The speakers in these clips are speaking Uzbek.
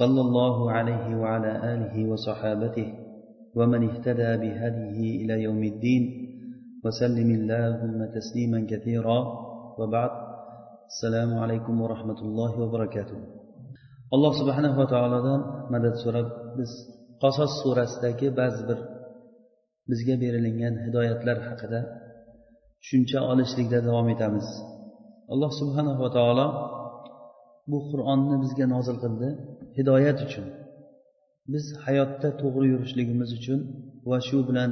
صلى الله عليه وعلى آله وصحابته ومن اهتدى بهديه إلى يوم الدين وسلم اللهم تسليما كثيرا وبعد السلام عليكم ورحمة الله وبركاته alloh subhanava taolodan madad so'rab biz qasos surasidagi ba'zi bir bizga berilingan hidoyatlar haqida tushuncha olishlikda davom etamiz alloh subhanava taolo bu qur'onni bizga nozil qildi Hidoyat uchun. Biz hayotda to'g'ri yurishligimiz uchun va shu bilan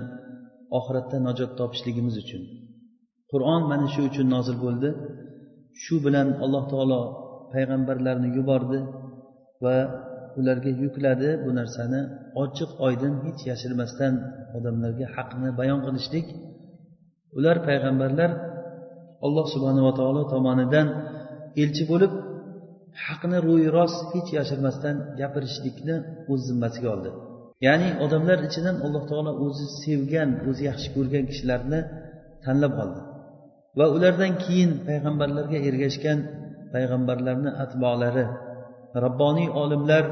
oxiratda najot topishligimiz uchun. Qur'on mana shu uchun nozil bo'ldi. Shu bilan alloh taolo payg'ambarlarni yubordi va ularga yukladi bu narsani. Ochiq oydin hech yashirmasdan odamlarga haqni bayon qilishlik. Ular payg'ambarlar alloh subhanava taolo tomonidan elchi bo'lib haqni ro'yirost hech yashirmasdan gapirishlikni o'z zimmasiga oldi. Ya'ni odamlar ichidan alloh taolo o'zi sevgan o'zi yaxshi ko'rgan kishilarni tanlab oldi. Va ulardan keyin payg'ambarlarga ergashgan payg'ambarlarni atbolari robboniy olimlar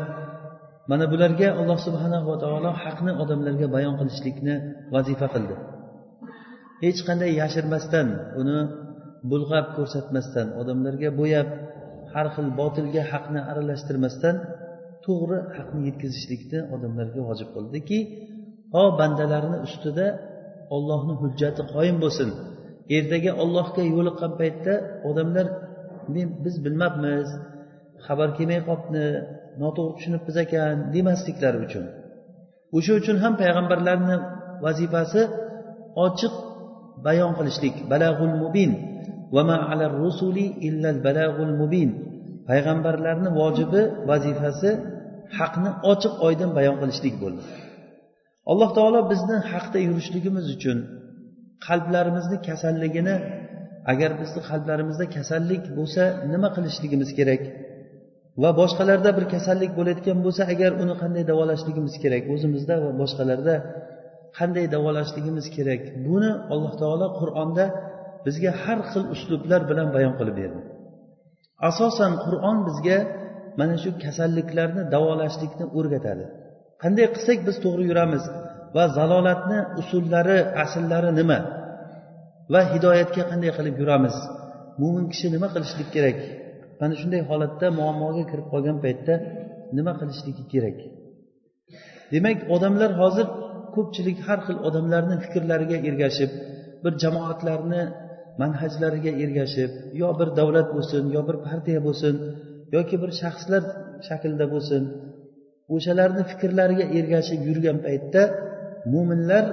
mana bularga alloh subhanava taolo haqni odamlarga bayon qilishlikni vazifa qildi. Hech qanday yashirmasdan uni bulg'ab ko'rsatmasdan odamlarga bo'yab har xil botilga haqni aralashtirmasdan to'g'ri haqni yetkazishlikni odamlarga vojib qildiki ho bandalarni ustida ollohni hujjati qoyim bo'lsin. Ertaga ollohga yo'liqqan paytda odamlar men biz bilmabmiz xabar kelmay qolibdi noto'g'ri tushunibmiz ekan demasliklari uchun. O'sha uchun ham payg'ambarlarni vazifasi ochiq bayon qilishlik balag'ul mubin mubin payg'ambarlarni vojibi vazifasi haqni ochiq oydin bayon qilishlik bo'ldi. Alloh taolo bizni haqda yurishligimiz uchun qalblarimizni kasalligini agar bizni qalblarimizda kasallik bo'lsa nima qilishligimiz kerak? Va boshqalarda bir kasallik bo'layotgan bo'lsa agar uni qanday davolashligimiz kerak? O'zimizda va boshqalarda qanday davolashligimiz kerak? Buni alloh taolo qur'onda bizga har xil uslublar bilan bayon qilib berdi. Asosan qur'on bizga mana shu kasalliklarni davolashlikni o'rgatadi. Qanday qilsak biz to'g'ri yuramiz va zalolatni usullari asllari nima? Va hidoyatga qanday qilib yuramiz? Mo'min kishi nima qilishlik kerak? Mana shunday holatda muammoga kirib qolgan paytda nima qilishligi kerak? Demak odamlar hozir ko'pchilik har xil odamlarni fikrlariga ergashib bir jamoatlarni manhajlariga ergashib yo bir davlat bo'lsin yo bir partiya bo'lsin yoki bir shaxslar shaklida bo'lsin o'shalarni fikrlariga ergashib yurgan paytda mo'minlar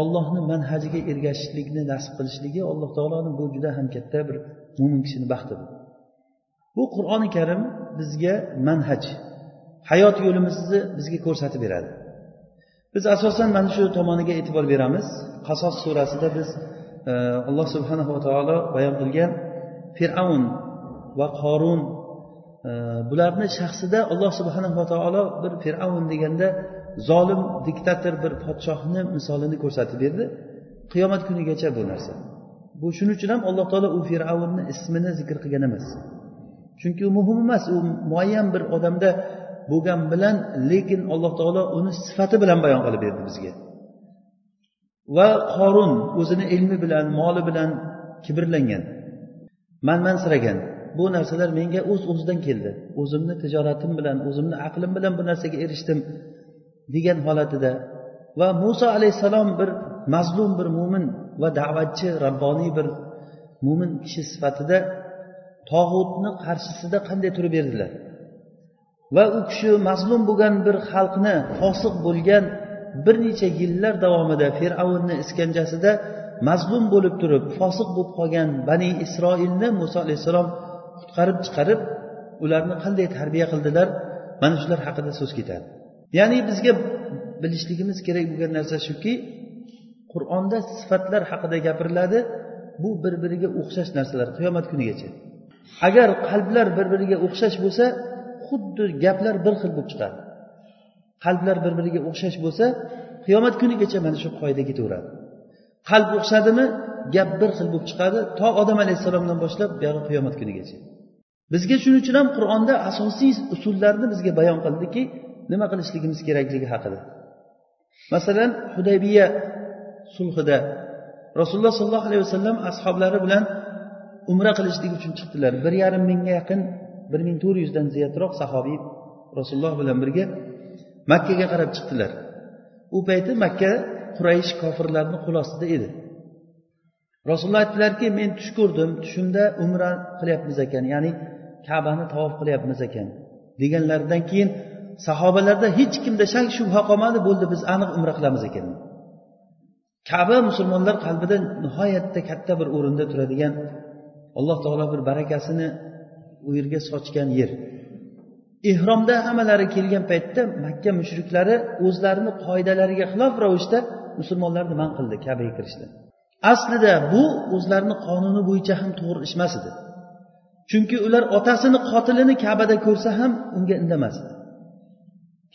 ollohni manhajiga ergashishlikni nasib qilishligi alloh taoloni bu juda ham katta bir mo'min kishini baxti bu. Bu qur'oni karim bizga manhaj hayot yo'limizni bizga ko'rsatib beradi. Biz asosan mana shu tomoniga e'tibor beramiz. Qasos surasida biz alloh subhanava taolo bayon qilgan fir'avn va qorun bularni shaxsida alloh subhanava taolo bir fir'avn deganda zolim diktator bir podshohni misolini ko'rsatib berdi. Qiyomat kunigacha bu narsa. Bu shuning uchun ham alloh taolo u fir'avnni ismini zikr qilgan emas. Chunki u muhim emas u muayyan bir odamda bo'lgan bilan lekin alloh taolo uni sifati bilan bayon qilib berdi bizga. Va qorun o'zini ilmi bilan moli bilan kibrlangan. Manmansiragan bu narsalar menga o'z o'zidan keldi. O'zimni tijoratim bilan o'zimni aqlim bilan bu narsaga erishdim degan holatida va muso alayhissalom bir mazlum bir mo'min va da'vatchi rabboniy bir mo'min kishi sifatida tog'utni qarshisida qanday turib berdilar va u kishi mazlum bo'lgan bir xalqni fosiq bo'lgan bir necha yillar davomida fir'avnni iskanjasida mazlum bo'lib turib fosiq bo'lib qolgan bani isroilni muso alayhissalom qutqarib chiqarib ularni qanday tarbiya qildilar? Mana shular haqida so'z ketadi. Ya'ni bizga bilishligimiz kerak bo'lgan narsa shuki qur'onda sifatlar haqida gapiriladi bu bir biriga o'xshash narsalar qiyomat kunigacha. Agar qalblar bir biriga o'xshash bo'lsa xuddi gaplar bir xil bo'lib chiqadi. Qalblar bir biriga o'xshash bo'lsa qiyomat kunigacha mana shu qoida ketaveradi. Qalb o'xshadimi? Gap bir xil bo'lib chiqadi. To odam alayhissalomdan boshlab buyog'i qiyomat kunigacha. Bizga shuning uchun ham qur'onda asosiy usullarni bizga bayon qildiki nima qilishligimiz kerakligi haqida. Masalan hudaybiya sulhida rasululloh sollallohu alayhi vasallam ashoblari bilan umra qilishlik uchun chiqdilar. Bir yarim mingga yaqin bir ming to'rt yuzdan ziyodroq sahobiy rasululloh bilan birga makkaga qarab chiqdilar. U payti makka quraysh kofirlarni qo'l ostida edi. Rasululloh aytdilarki men tush ko'rdim tushimda umra qilyapmiz ekan ya'ni kabani tavof qilyapmiz ekan. Deganlaridan keyin sahobalarda hech kimda shak shubha qolmadi bo'ldi biz aniq umra qilamiz ekan. Kaba musulmonlar qalbida nihoyatda katta bir o'rinda turadigan alloh taolo bir barakasini u yerga sochgan yer. Ehromda hammalari kelgan paytda makka mushriklari o'zlarini qoidalariga xilof ravishda musulmonlarni man qildi kabaga kirishni aslida bu o'zlarini qonuni bo'yicha ham to'g'ri ish emas edi. Chunki ular otasini qotilini kabada ko'rsa ham unga indamasdi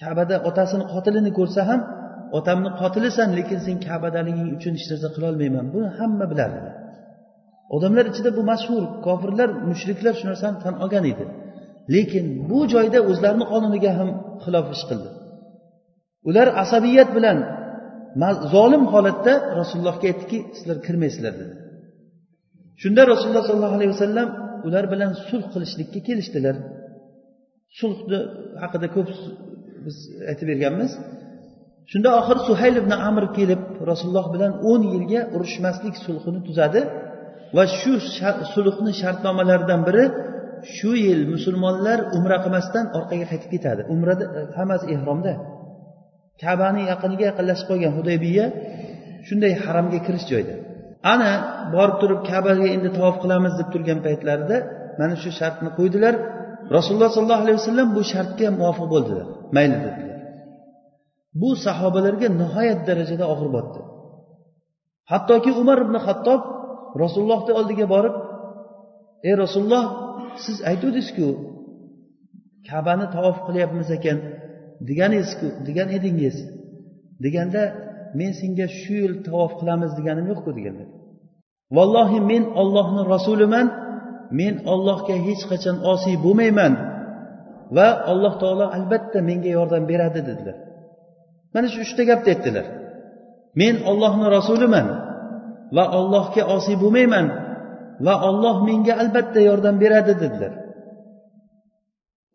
kabada otasini qotilini ko'rsa ham otamni qotilisan lekin sen kabadaliging uchun hech narsa qilolmayman. Buni hamma bilardi. Odamlar ichida bu mashhur kofirlar mushriklar shu narsani tan olgan edi. Lekin bu joyda o'zlarini qonuniga ham xilof ish qildi. Ular asabiyat bilan zolim holatda rasulullohga aytdiki sizlar kirmaysizlar dedi. Shunda rasululloh sollallohu alayhi vasallam ular bilan sulh qilishlikka kelishdilar. Sulhni haqida ko'p biz aytib berganmiz. Shunda oxiri suhayl ibn amr kelib rasululloh bilan o'n yilga urushmaslik sulhini tuzadi va shu sulhni shartnomalaridan biri shu yil musulmonlar umra qilmasdan orqaga qaytib ketadi. Umrada e, hammasi ehromda. Kabani yaqiniga yaqinlashib qolgan hudaybiya shunday haramga kirish joyda ana borib turib kabaga endi tavof qilamiz deb turgan paytlarida mana shu shartni qo'ydilar. Rasululloh sollallohu alayhi vasallam bu shartga muvofiq bo'ldilar. Mayli dedilar. Bu sahobalarga nihoyat darajada og'ir botdi. Hattoki umar ibn hattob rasulullohni oldiga borib ey rasululloh siz aytuvdingizku kabani tavof qilyapmiz ekan deganingizku degan edingiz deganda men senga shu yil tavof qilamiz deganim yo'qku deganlar vallohi men ollohni rasuliman men ollohga hech qachon osiy bo'lmayman va alloh taolo albatta menga yordam beradi dedilar. Mana shu uchta gapni aytdilar. Men ollohni rasuliman va ollohga osiy bo'lmayman. Va olloh menga albatta yordam beradi dedilar.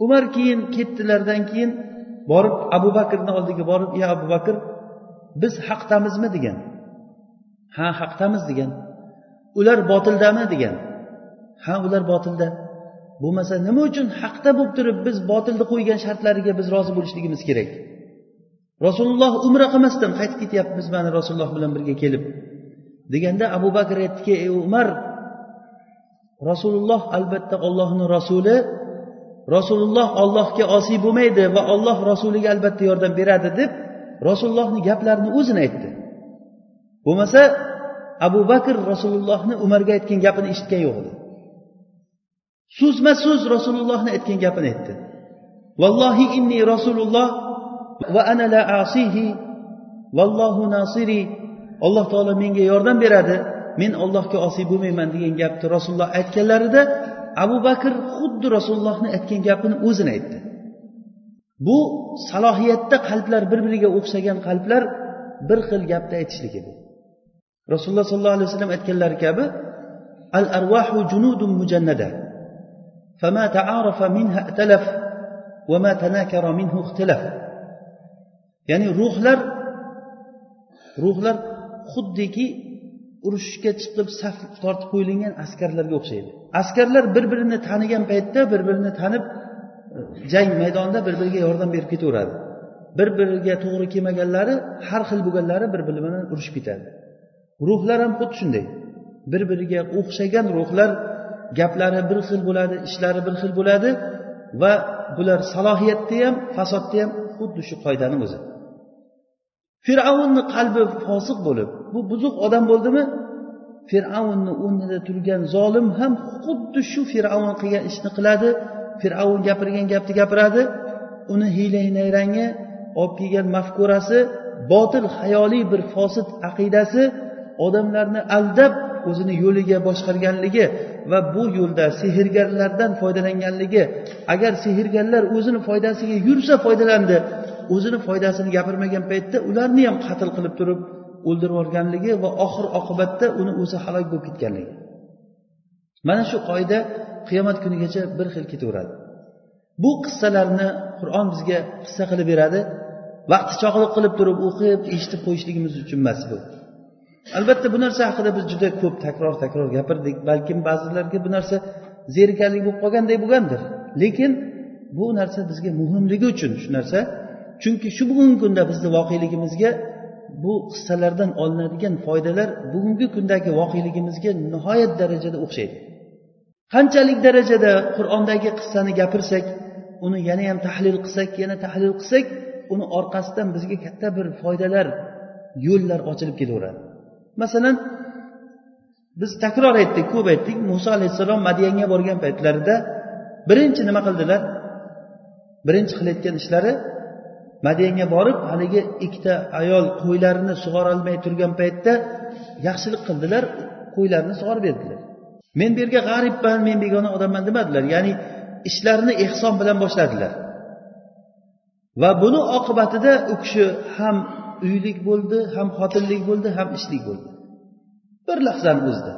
Umar keyin ketdilardan keyin borib abu bakrni oldiga borib ey abu bakr biz haqdamizmi degan. Ha haqdamiz degan. Ular botildami? degan. Ha ular botilda bo'lmasa nima uchun haqda bo'lib turib biz botilni qo'ygan shartlariga biz rozi bo'lishligimiz kerak? Rasululloh umra qilmasdan qaytib ketyapmiz mana rasululloh bilan birga kelib deganda abu bakr aytdiki ey umar rasululloh albatta ollohni rasuli. Rasululloh ollohga osiy bo'lmaydi va olloh rasuliga albatta yordam beradi deb rasulullohni gaplarini o'zini aytdi. Bo'lmasa abu bakr rasulullohni umarga aytgan gapini eshitgan yo'q edi. So'zma so'z rasulullohni aytgan gapini aytdi. Vallohi inni rasululloh va ana la asihi vallohu nasiri. Alloh taolo menga yordam beradi. men ollohga osiy bo'lmayman degan gapni rasululloh aytganlarida abu bakr xuddi rasulullohni aytgan gapini o'zini aytdi bu salohiyatda qalblar bir biriga o'xshagan qalblar bir xil gapni aytishlik edi rasululloh sollallohu alayhi vasallam aytganlari kabi al arvahu junudun mujannada فما تعارف منها ائتلف وما تناكر منه اختلف ya'ni ruhlar ruhlar xuddiki urushga chiqib saf tortib qo'yilgan askarlarga o'xshaydi. Askarlar bir birini tanigan paytda bir birini tanib jang maydonida bir biriga yordam berib ketaveradi. Bir biriga to'g'ri kelmaganlari har xil bo'lganlari bir biri bilan urushib ketadi. Ruhlar ham xuddi shunday. Bir biriga o'xshagan ruhlar gaplari bir xil bo'ladi ishlari bir xil bo'ladi va bular salohiyatda ham fasodda ham xuddi shu qoidani o'zi. Fir'avnni qalbi fosiq bo'lib bu buzuq odam bo'ldimi? Fir'avnni o'rnida turgan zolim ham xuddi shu fir'avn qilgan ishni qiladi fir'avn gapirgan gapni gapiradi uni hiylai nayrangi olib kelgan mafkurasi botil hayoliy bir fosil aqidasi odamlarni aldab o'zini yo'liga boshqarganligi va bu yo'lda sehrgarlardan foydalanganligi. Agar sehrgarlar o'zini foydasiga yursa foydalandi o'zini foydasini gapirmagan paytda ularni ham qatl qilib turib o'ldirib yuborganligi va oxir oqibatda uni o'zi halok bo'lib ketganligi. Mana shu qoida qiyomat kunigacha bir xil ketaveradi. Bu qissalarni qur'on bizga qissa qilib beradi vaqti chog'liq qilib turib o'qib eshitib qo'yishligimiz uchun emas bu. Albatta bu narsa haqida biz juda ko'p takror takror gapirdik balkim ba'zilarga bu narsa zerikarli bo'lib qolganday bo'lgandir. Lekin bu narsa bizga muhimligi uchun shu narsa chunki shu bugungi kunda bizni voqeligimizga bu qissalardan olinadigan foydalar bugungi kundagi voqeligimizga nihoyat darajada o'xshaydi. Qanchalik darajada qur'ondagi qissani gapirsak uni yana ham tahlil qilsak yana tahlil qilsak uni orqasidan bizga katta bir foydalar yo'llar ochilib ketaveradi masalan biz takror aytdik ko'p aytdik muso alayhissalom madiyanga borgan paytlarida birinchi nima qildilar? Birinchi qilayotgan ishlari madiyanga borib haligi ikkita ayol qo'ylarini sug'orolmay turgan paytda yaxshilik qildilar qo'ylarini sug'orib berdilar. Men bu yerga g'aribman men begona odamman demadilar. Ya'ni ishlarini ehson bilan boshladilar. Va buni oqibatida u kishi ham uylik bo'ldi ham xotinlik bo'ldi ham ishlik bo'ldi. Bir lahzani o'zida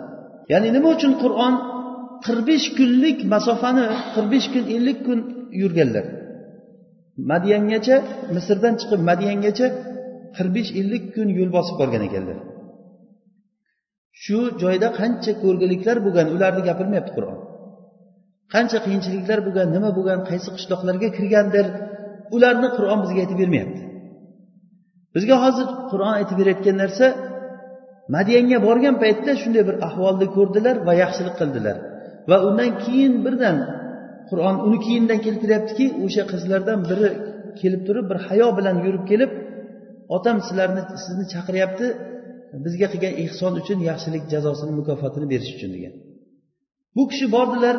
ya'ni nima uchun qur'on qirq besh kunlik masofani qirq besh kun ellik kun yurganlar? Madiyangacha misrdan chiqib madiyangacha qirq besh ellik kun yo'l bosib borgan ekanlar. Shu joyda qancha ko'rgiliklar bo'lgan ularni gapirmayapti qur'on. Qancha qiyinchiliklar bo'lgan nima bo'lgan qaysi qishloqlarga kirgandir ularni qur'on bizga aytib bermayapti. Bizga hozir qur'on aytib berayotgan narsa madiyanga borgan paytda shunday bir ahvolni ko'rdilar va yaxshilik qildilar. Va undan keyin birdan qur'on uni keyindan keltiryaptiki o'sha qizlardan biri kelib turib bir hayo bilan yurib kelib otam sizlarni sizni chaqiryapti bizga qilgan ehson uchun yaxshilik jazosini mukofotini berish uchun degan. Bu kishi bordilar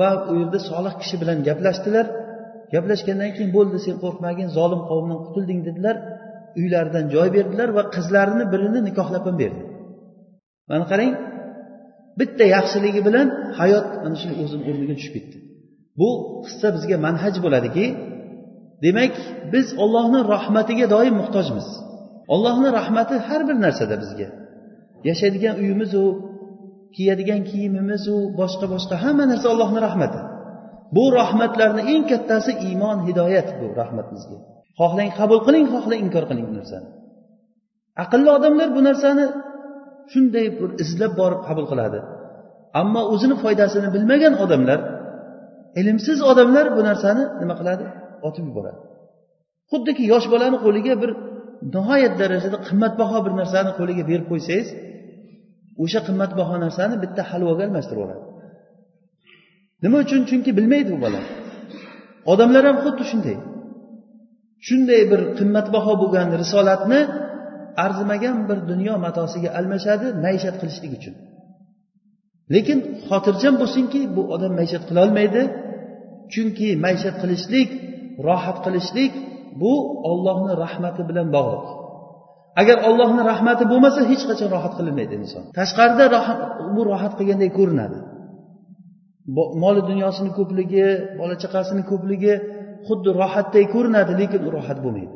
va u yerda solih kishi bilan gaplashdilar. Gaplashgandan keyin bo'ldi sen qo'rqmagin zolim qavmdan qutulding dedilar. Uylaridan joy berdilar va qizlarini birini nikohlab ham berdi. Mana qarang bitta yaxshiligi bilan hayot mana shu o'zini o'rniga tushib ketdi. Bu qissa bizga manhaj bo'ladiki demak biz ollohni rahmatiga doim muhtojmiz. Ollohni rahmati har bir narsada bizga. Yashaydigan uyimizu kiyadigan kiyimimizu boshqa boshqa hamma narsa ollohni rahmati. Bu rahmatlarni eng kattasi iymon hidoyat bu rahmat bizga xohlang qabul qiling xohlang inkor qiling bu narsani. Aqlli odamlar bu narsani shunday bir izlab borib qabul qiladi. Ammo o'zini foydasini bilmagan odamlar ilmsiz odamlar bu narsani nima qiladi? Otib yuboradi. Xuddiki yosh bolani qo'liga bir nihoyat darajada qimmatbaho bir narsani qo'liga berib qo'ysangiz o'sha qimmatbaho narsani bitta halvoga almashtirib yuboradi nima uchun? Chunki bilmaydi bu bola. Odamlar ham xuddi shunday. Shunday bir qimmatbaho bo'lgan risolatni arzimagan bir dunyo matosiga almashadi maishat qilishlik uchun. Lekin xotirjam bo'lsinki bu odam maishat qilolmaydi chunki maishat qilishlik rohat qilishlik bu ollohni rahmati bilan bog'liq. Agar ollohni rahmati bo'lmasa hech qachon rohat qilinmaydi inson. Tashqarida bu rohat qilgandek ko'rinadi. Moli dunyosini ko'pligi bola chaqasini ko'pligi xuddi rohatday ko'rinadi lekin u rohat bo'lmaydi.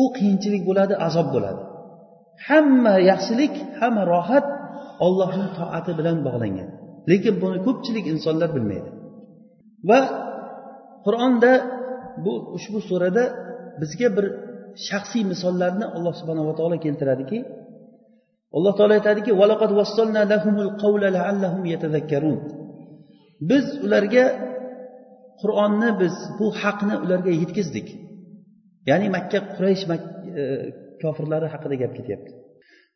U qiyinchilik bo'ladi azob bo'ladi. Hamma yaxshilik hamma rohat ollohni toati bilan bog'langan. Lekin buni ko'pchilik insonlar bilmaydi. Va qur'onda bu ushbu surada bizga bir shaxsiy misollarni alloh subhanava taolo keltiradiki alloh taolo aytadiki biz ularga qur'onni biz bu haqni ularga yetkazdik. Ya'ni makka quraysh e, kofirlari haqida gap ketyapti.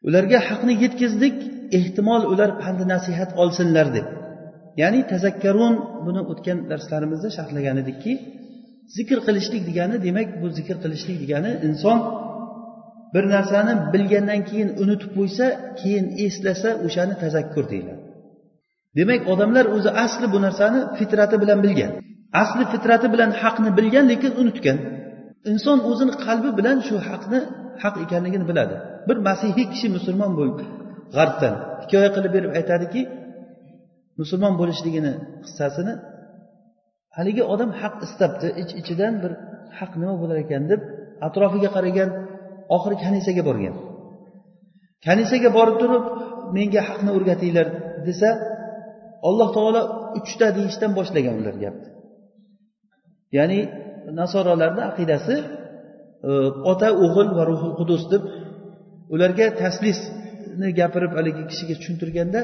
Ularga haqni yetkazdik ehtimol ular pandi nasihat olsinlar deb. Ya'ni tazakkarun buni o'tgan darslarimizda sharhlagan edikki zikr qilishlik degani demak bu zikr qilishlik degani inson bir narsani bilgandan keyin unutib qo'ysa keyin eslasa o'shani tazakkur deyiladi. Demak odamlar o'zi asli bu narsani fitrati bilan bilgan. Asli fitrati bilan haqni bilgan lekin unutgan. Inson o'zini qalbi bilan shu haqni haq ekanligini biladi. Bir masihiy kishi musulmon bo'lib g'arbdan hikoya qilib berib aytadiki musulmon bo'lishligini qissasini haligi odam haq istabdi ich ichidan bir haq nima bo'lar ekan deb atrofiga qaragan oxiri kanisaga borgan. Kanisaga borib turib menga haqni o'rgatinglar desa alloh taolo uchta deyishdan boshlagan ular gapni ya'ni nasorolarni aqidasi e, ota o'g'il va ruhul qudus deb ularga taslisni gapirib haligi kishiga tushuntirganda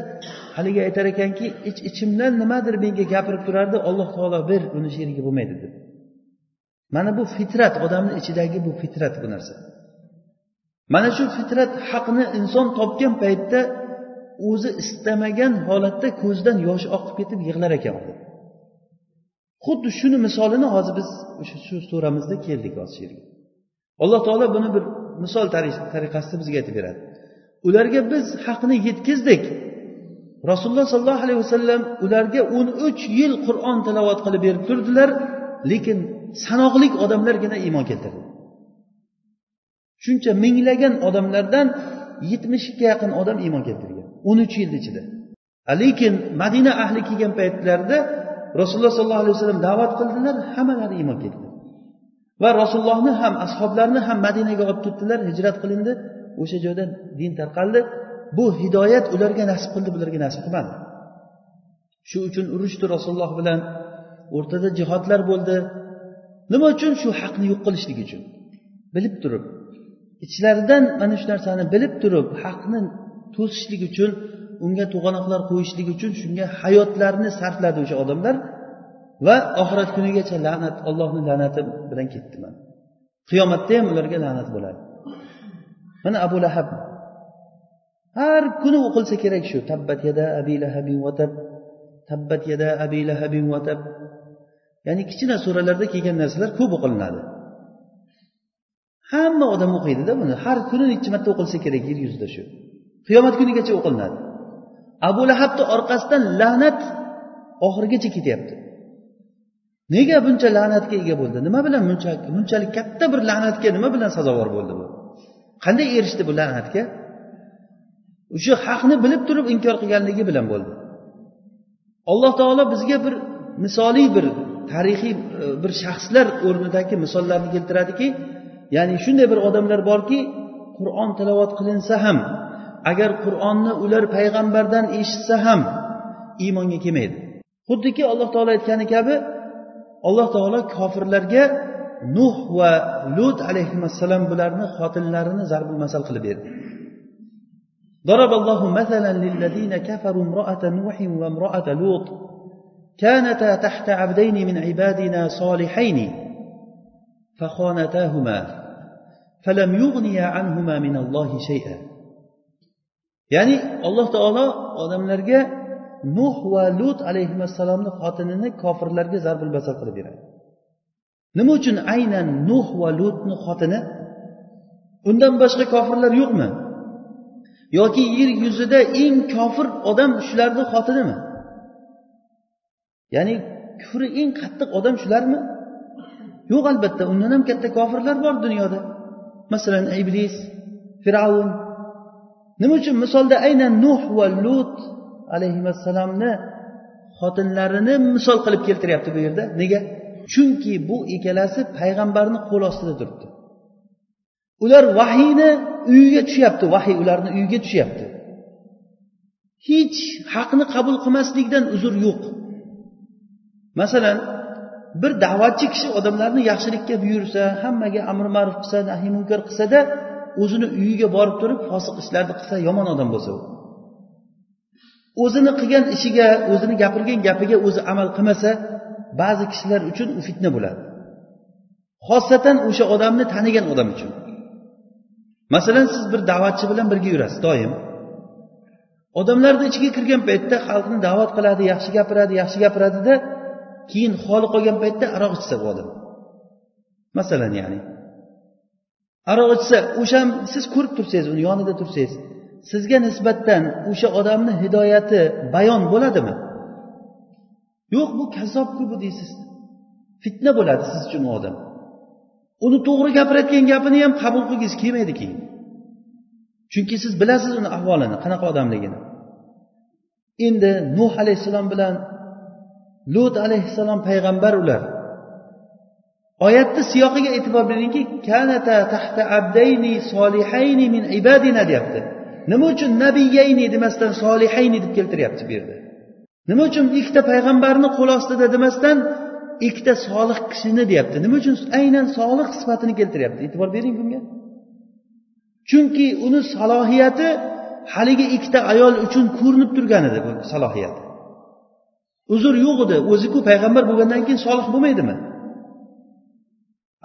haligi aytar ekanki ich ichimdan nimadir menga gapirib turardi alloh taolo ber uni sherigi bo'lmaydi deb mana bu fitrat odamni ichidagi bu fitrat bu narsa. Mana shu fitrat haqni inson topgan paytda o'zi istamagan holatda ko'zidan yosh oqib ketib yig'lar ekan xuddi shuni misolini hozir biz o'sha shu suramizda keldik hozir yerga alloh taolo buni bir misol tariqasida bizga aytib beradi. Ularga biz haqni yetkazdik. Rasululloh sollallohu alayhi vasallam ularga o'n uch yil qur'on tilovat qilib berib turdilar lekin sanoqli odamlargina iymon keltirdi. Shuncha minglagan odamlardan yetmishga yaqin odam iymon keltirgan o'n uch yilni ichida. Lekin madina ahli kelgan paytlarida rasululloh sollallohu alayhi vasallam da'vat qildilar hammalari iymon keldi va rasulullohni ham ashoblarni ham madinaga olib ketdilar hijrat qilindi. O'sha joyda din tarqaldi. Bu hidoyat ularga nasib qildi bularga nasib qilmadi. Shu uchun urushdi rasululloh bilan. O'rtada jihodlar bo'ldi. Nima uchun? Shu haqni yo'q qilishlik uchun. Bilib turib. Ichlaridan mana shu narsani bilib turib haqni to'sishlik uchun unga to'g'anoqlar qo'yishlik uchun shunga hayotlarini sarfladi o'sha odamlar. Va oxirat kunigacha la'nat ollohni la'nati bilan ketdiman. Qiyomatda ham ularga la'nat bo'ladi. Mana abu lahab. Har kuni o'qilsa kerak shu. Tabbat yada abi lahabin vatab tabbat yada abi lahabin vatab ya'ni kichkina suralarda kelgan narsalar ko'p o'qilinadi. Hamma odam o'qiydida buni. Har kuni nechi marta o'qilsa kerak yer yuzida shu. Qiyomat kunigacha o'qilinadi. Abu lahabni orqasidan la'nat oxirigacha ketyapti. Nega buncha la'natga ega bo'ldi? Nima bilan bunchalik katta bir la'natga nima bilan sazovor bo'ldi bu? Qanday erishdi bu la'natga? O'sha haqni bilib turib inkor qilganligi bilan bo'ldi. Alloh taolo bizga bir misoliy bir tarixiy e, bir shaxslar o'rnidagi misollarni keltiradiki ya'ni shunday bir odamlar borki qur'on tilovat qilinsa ham agar qur'onni ular payg'ambardan eshitsa ham iymonga kelmaydi. Xuddiki alloh taolo aytgani kabi alloh taolo kofirlarga nuh va lut alayhissalom bularni xotinlarini zarbul masal qilib berdi ضرب الله مثلا للذين كفروا امرأة نوح وامرأة لوط كانتا تحت عبدين من عبادنا صالحين فخانتاهما فلم يغنيا عنهما من الله شيئا ya'ni alloh taolo odamlarga nuh va lut alayhissalomni xotinini kofirlarga zarbul basar qilib beradi. Nima uchun aynan nuh va lutni xotini? Undan boshqa kofirlar yo'qmi? Yoki yer yuzida eng kofir odam shularni xotinimi? Ya'ni kufri eng qattiq odam shularmi? Yo'q albatta. Undan ham katta kofirlar bor dunyoda. Masalan iblis fir'avn. Nima uchun? Misolda aynan nuh va lut alayhissalomni xotinlarini misol qilib keltiryapti bu yerda. Nega? Chunki bu ikkalasi payg'ambarni qo'l ostida turibdi. Ular vahiyni uyiga tushyapti vahiy ularni uyiga tushyapti. Hech haqni qabul qilmaslikdan uzr yo'q. Masalan bir da'vatchi kishi odamlarni yaxshilikka buyursa hammaga amri ma'ruf qilsa nahiy munkar qilsada o'zini uyiga borib turib fosiq ishlarni qilsa yomon odam bo'lsa u. o'zini qilgan ishiga o'zini gapirgan gapiga o'zi amal qilmasa ba'zi kishilar uchun u fitna bo'ladi. Xosatan o'sha odamni tanigan odam uchun. Masalan siz bir da'vatchi bilan birga yurasiz doim. Odamlarni ichiga kirgan paytda xalqni da'vat qiladi yaxshi gapiradi yaxshi gapiradida keyin holi qolgan paytda aroq ichsa bu odam. Masalan ya'ni. Aroq ichsa o'sha siz ko'rib tursangiz uni yonida tursangiz sizga nisbatan o'sha odamni hidoyati bayon bo'ladimi? Yo'q bu kazzobku bu deysiz. Fitna bo'ladi siz uchun u odam. Uni to'g'ri gapirayotgan gapini ham qabul qilgingiz kelmaydi keyin. Chunki siz bilasiz uni ahvolini qanaqa odamligini. Endi nuh alayhissalom bilan lut alayhissalom payg'ambar ular oyatni siyoqiga e'tibor beringki kanata tahta abdayni solihayni min ibadina deyapti. Nima uchun nabiyayni demasdan solihayni deb keltiryapti bu yerda? Nima uchun ikkita payg'ambarni qo'l ostida demasdan ikkita solih kishini deyapti? Nima uchun aynan solih sifatini keltiryapti? E'tibor bering bunga. Chunki uni salohiyati haligi ikkita ayol uchun ko'rinib turgan edi bu salohiyati. Uzr yo'q edi o'ziku payg'ambar bo'lgandan keyin solih bo'lmaydimi?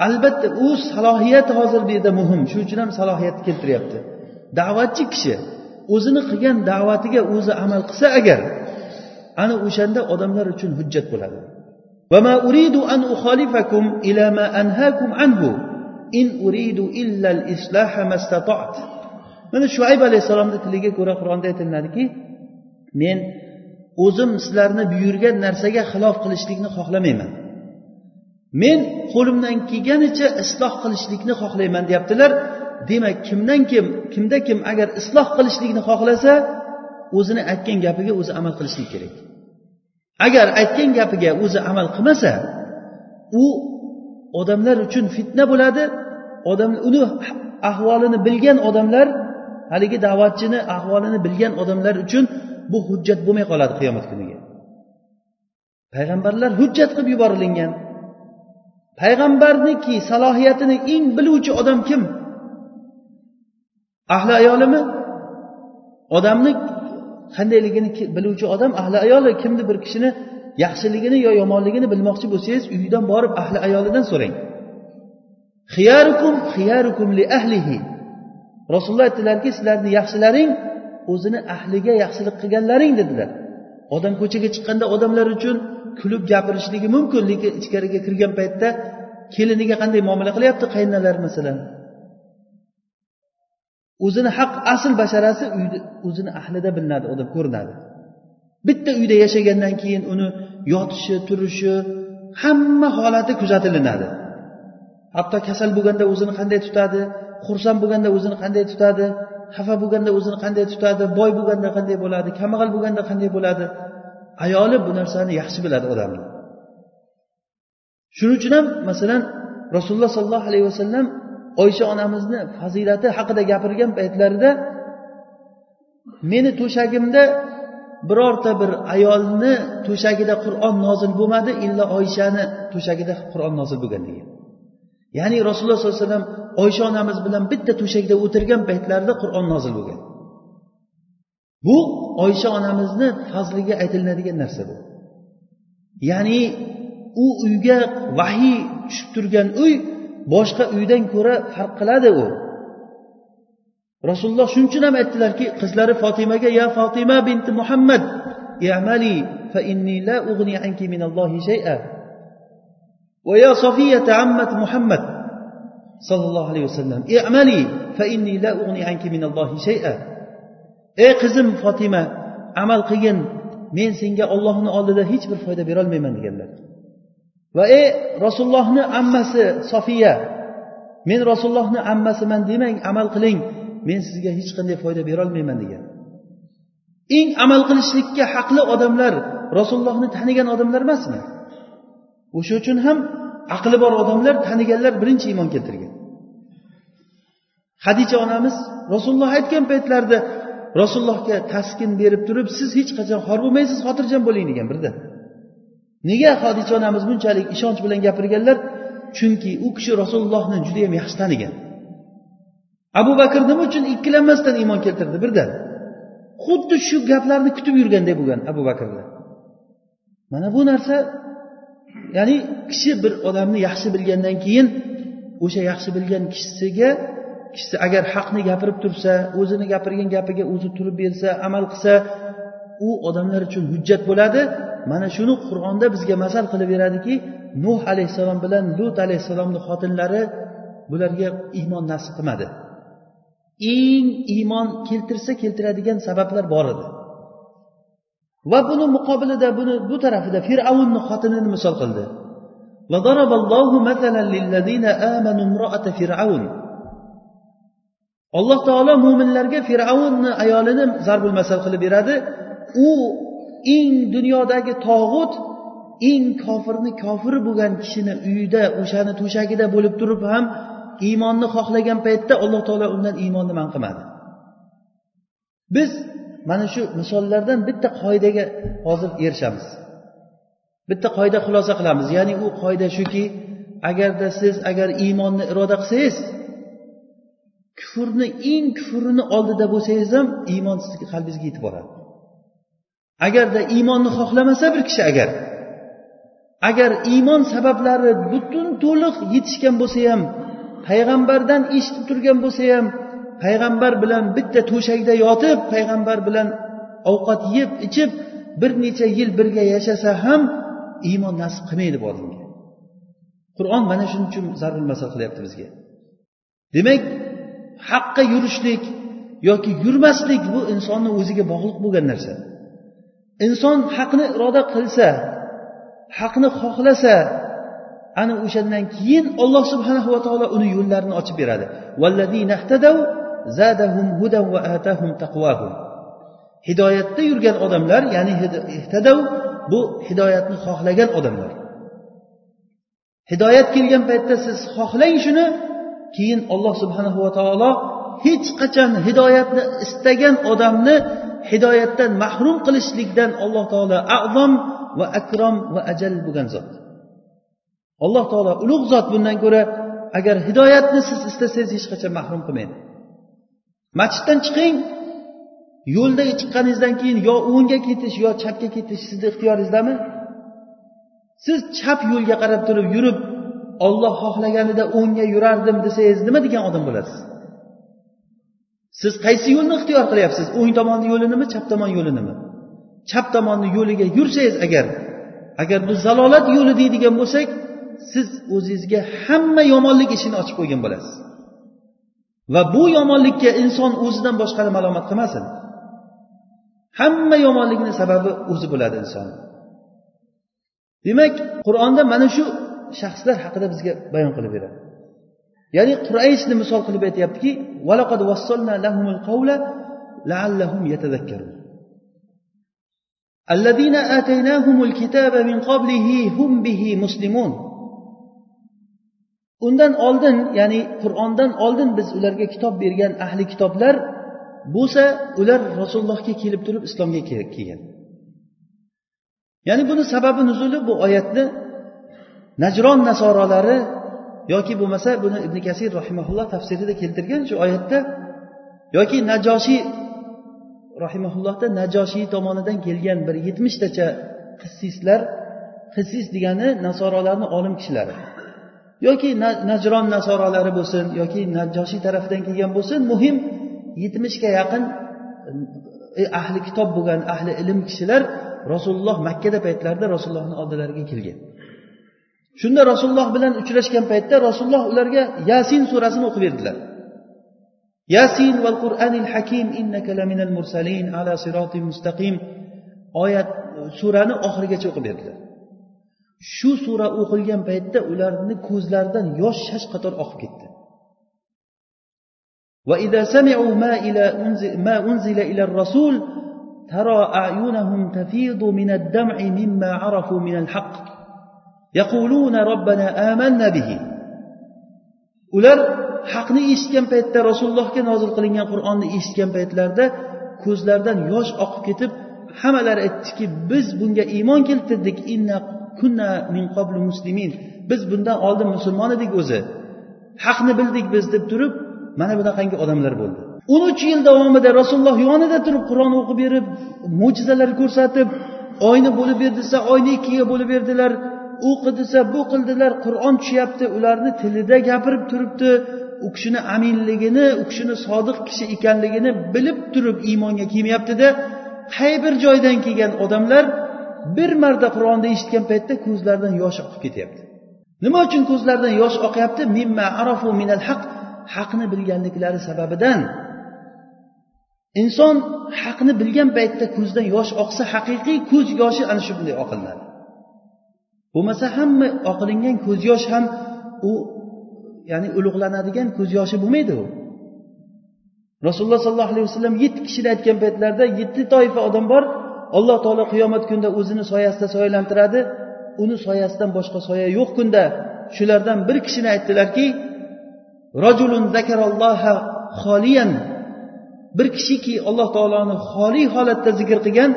Albatta u salohiyat hozir bu yerda muhim shuning uchun ham salohiyatni keltiryapti. Da'vatchi kishi o'zini qilgan da'vatiga o'zi amal qilsa agar ana o'shanda odamlar uchun hujjat bo'ladi. Mana shuayb alayhissalomni tiliga ko'ra qur'onda aytiladiki men o'zim sizlarni buyurgan narsaga xilof qilishlikni xohlamayman. Men qo'limdan kelganicha isloh qilishlikni xohlayman deyaptilar. Demak kimdan kim kimda kim agar isloh qilishlikni xohlasa o'zini aytgan gapiga o'zi amal qilishlik kerak. Agar aytgan gapiga o'zi amal qilmasa u odamlar uchun fitna bo'ladi odam uni ahvolini bilgan odamlar haligi da'vatchini ahvolini bilgan odamlar uchun bu hujjat bo'lmay qoladi qiyomat kuniga. Payg'ambarlar hujjat qilib yuborilingan payg'ambarniki salohiyatini eng biluvchi odam kim? Ahli ayolimi? Odamni qandayligini biluvchi odam ahli ayoli kimni bir kishini yaxshiligini yo yomonligini bilmoqchi bo'lsangiz uyidan borib ahli ayolidan so'rang. Xiyarukum xiyarukum li ahlihi. Rasululloh aytdilarki sizlarni yaxshilaring o'zini ahliga yaxshilik qilganlaring dedilar. Odam ko'chaga chiqqanda odamlar uchun kulib gapirishligi mumkin lekin ichkariga kirgan paytda keliniga qanday muomala qilyapti qaynonalar masalan? O'zini haq asl basharasi uyda o'zini ahlida bilinadi deb ko'rinadi. Bitta uyda yashagandan keyin uni yotishi turishi hamma holati kuzatilinadi. Hatto kasal bo'lganda o'zini qanday tutadi xursand bo'lganda o'zini qanday tutadi xafa bo'lganda o'zini qanday tutadi boy bo'lganda qanday bo'ladi kambag'al bo'lganda qanday bo'ladi ayoli bu narsani yaxshi biladi odamni shuning uchun ham masalan rasululloh sollallohu alayhi vasallam oysha onamizni fazilati haqida gapirgan paytlarida meni to'shagimda birorta bir ayolni to'shagida qur'on nozil bo'lmadi illo oyshani to'shagida qur'on nozil bo'lgan degan. Ya'ni rasululloh sollallohu alayhi vasallam oysha onamiz bilan bitta to'shakda o'tirgan paytlarida qur'on nozil bo'lgan. Bu oysha onamizni fazliga aytilinadigan narsa bu. Ya'ni u uyga vahiy tushib turgan uy boshqa uydan ko'ra farq qiladi u. Rasululloh shuning uchun ham aytdilarki qizlari fotimaga ya fotima binti muhammad i'mali fa inni la ug'ni anki min shay'a. Va ya sofiyata ammat muhammad sallallohu alayhi vasallam i'mali fa inni la ug'ni anki min shay'a. Ey qizim fotima amal qilgin men senga ollohni oldida hech bir foyda berolmayman deganlar. Va ey rasulullohni ammasi sofiya men rasulullohni ammasiman demang amal qiling men sizga hech qanday foyda berolmayman degan. Eng amal qilishlikka haqli odamlar rasulullohni tanigan odamlar emasmi? O'sha uchun ham aqli bor odamlar taniganlar birinchi iymon keltirgan. Hadicha onamiz rasululloh aytgan paytlarida rasulullohga taskin berib turib siz hech qachon xor bo'lmaysiz xotirjam bo'ling degan birdan nega hodicha onamiz bunchalik ishonch bilan gapirganlar? Chunki u kishi rasulullohni judayam yaxshi tanigan. Abu bakr nima uchun ikkilanmasdan iymon keltirdi? Birdan xuddi shu gaplarni kutib yurganday bo'lgan abu bakrda mana bu narsa ya'ni kishi bir odamni yaxshi bilgandan keyin o'sha yaxshi bilgan kishisiga kishi agar haqni gapirib tursa o'zini gapirgan gapiga o'zi turib bersa amal qilsa u odamlar uchun hujjat bo'ladi. Mana shuni qur'onda bizga masal qilib beradiki nuh alayhissalom bilan lut alayhissalomni xotinlari bularga iymon nasib qilmadi. Eng iymon keltirsa keltiradigan sabablar bor edi. Va buni muqobilida buni bu tarafida fir'avnni xotinini misol qildi. Alloh taolo mo'minlarga fir'avnni ayolini zarbul masal qilib beradi. U eng dunyodagi tog'ut eng kofirni kofir bo'lgan kishini uyida o'shani to'shagida bo'lib turib ham iymonni xohlagan paytda alloh taolo undan iymonni man qilmadi. Biz mana shu misollardan bitta qoidaga hozir erishamiz. Bitta qoida xulosa qilamiz. Ya'ni u qoida shuki agarda siz agar iymonni iroda qilsangiz kufrni eng kufrini oldida bo'lsangiz ham iymon sizni qalbingizga yetib boradi. Agarda iymonni xohlamasa bir kishi agar agar iymon sabablari butun to'liq yetishgan bo'lsa ham payg'ambardan eshitib turgan bo'lsa ham payg'ambar bilan bitta to'shakda yotib payg'ambar bilan ovqat yeb ichib bir necha yil birga yashasa ham iymon nasib qilmaydi bu odamga. Qur'on mana shuning uchun zarur masal qilyapti bizga. Demak haqqa yurishlik yoki yurmaslik bu insonni o'ziga bog'liq bo'lgan narsa. Inson haqni iroda qilsa haqni xohlasa ana o'shandan keyin alloh subhanahu va taolo uni yo'llarini ochib beradi. Hidoyatda yurgan odamlar ya'ni ihtadav bu hidoyatni xohlagan odamlar. Hidoyat kelgan paytda siz xohlang shuni keyin alloh subhanahu va taolo hech qachon hidoyatni istagan odamni hidoyatdan mahrum qilishlikdan alloh taolo azom va akrom va ajal bo'lgan zot. Alloh taolo ulug' zot bundan ko'ra agar hidoyatni siz istasangiz hech qachon mahrum qilmaydi. Masjiddan chiqing yo'lda chiqqaningizdan keyin yo o'ngga ketish yo chapga ketish sizni ixtiyoringizdami siz chap yo'lga qarab turib yurib olloh xohlaganida o'ngga yurardim desangiz nima degan odam bo'lasiz? Siz qaysi yo'lni ixtiyor qilyapsiz? O'ng tomonni yo'linimi chap tomon yo'linimi? Chap tomonni yo'liga yursangiz agar agar bu zalolat yo'li deydigan bo'lsak siz o'zingizga hamma yomonlik ishini ochib qo'ygan bo'lasiz. Va bu yomonlikka inson o'zidan boshqani malomat qilmasin. Hamma yomonlikni sababi o'zi bo'ladi inson. Demak qur'onda mana shu shaxslar haqida bizga bayon qilib beradi. ya'ni qurayshni misol qilib aytyaptiki الذين آتيناهم الكتاب من قبله هم به مسلمون undan oldin ya'ni qur'ondan oldin biz ularga kitob bergan ahli kitoblar bo'lsa ular rasulullohga kelib turib islomga kelgan ya'ni buni sababi nuzuli bu oyatni najron nasorolari yoki bo'lmasa buni ibn kasir rahimaulloh tafsirida keltirgan shu oyatda yoki najoshiy rahimaullohda najoshiy tomonidan kelgan bir yetmishtacha qissislar qissis degani nasorolarni olim kishilari yoki najron nasorolari bo'lsin yoki najoshiy tarafidan kelgan bo'lsin muhim yetmishga yaqin e, ahli kitob bo'lgan ahli ilm kishilar rasululloh makkada paytlarida rasulullohni oldilariga kelgan. shunda rasululloh bilan uchrashgan paytda rasululloh ularga yasin surasini o'qib berdilar yasin val qur'anil hakim innaka laminal mursalin ala sirotin mustaqim oyat surani oxirigacha o'qib berdilar shu sura o'qilgan paytda ularni ko'zlaridan yosh shash qator oqib ketdi وإذا سمعوا ما إلى ما أنزل إلى الرسول ترى أعينهم تفيض من الدمع مما عرفوا من الحق yaquluna robbana amanna bihi ular haqni eshitgan paytda rasulullohga nozil qilingan qur'onni eshitgan paytlarida ko'zlaridan yosh oqib ketib hammalari aytdiki biz bunga iymon keltirdik. Inna kunna min qablu muslimin. Biz bundan oldin musulmon edik o'zi. Haqni bildik biz deb turib mana bunaqangi odamlar bo'ldi. O'n uch yil davomida rasululloh yonida turib qur'on o'qib berib mo'jizalar ko'rsatib oyni bo'lib berdi desa oyni ikkiga bo'lib berdilar. U qil desa bu qildilar qur'on tushyapti ularni tilida gapirib turibdi. U kishini aminligini u kishini sodiq kishi ekanligini bilib turib iymonga kelmayaptida qay bir joydan kelgan odamlar bir marta qur'onni eshitgan paytda ko'zlaridan yosh oqib ketyapti. Nima uchun ko'zlaridan yosh oqyapti? Mimma arafu minal haq haqni bilganliklari sababidan. Inson haqni bilgan paytda ko'zidan yosh oqsa haqiqiy ko'z yoshi ana shu bunday oqilinadi bo'lmasa hamma oqilingan ko'z yosh ham u ya'ni ulug'lanadigan ko'z yoshi bo'lmaydi u. Rasululloh sollallohu alayhi vasallam yetti kishini aytgan paytlarida yetti toifa odam bor alloh taolo qiyomat kunida o'zini soyasida soyalantiradi. Uni soyasidan boshqa soya yo'q kunda. Shulardan bir kishini aytdilarki rajulun zakaralloha xoliyan. Bir kishiki alloh taoloni xoli holatda zikr qilgan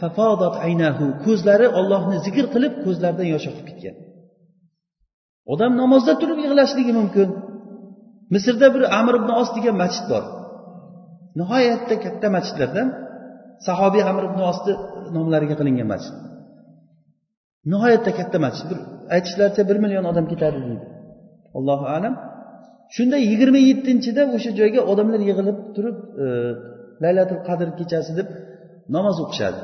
fafodat aynahu. Ko'zlari ollohni zikr qilib ko'zlaridan yosh oqib ketgan. Odam namozda turib yig'lashligi mumkin. Misrda bir amir ibn os degan masjid bor. Nihoyatda katta masjidlardan sahobiy amir ibn osni nomlariga qilingan masjid. Nihoyatda katta masjid. Bir aytishlaricha bir million odam ketadi deydi. Allohu alam. Shunda yigirma yettinchida o'sha joyga odamlar yig'ilib turib e, laylatul qadr kechasi deb namoz o'qishadi.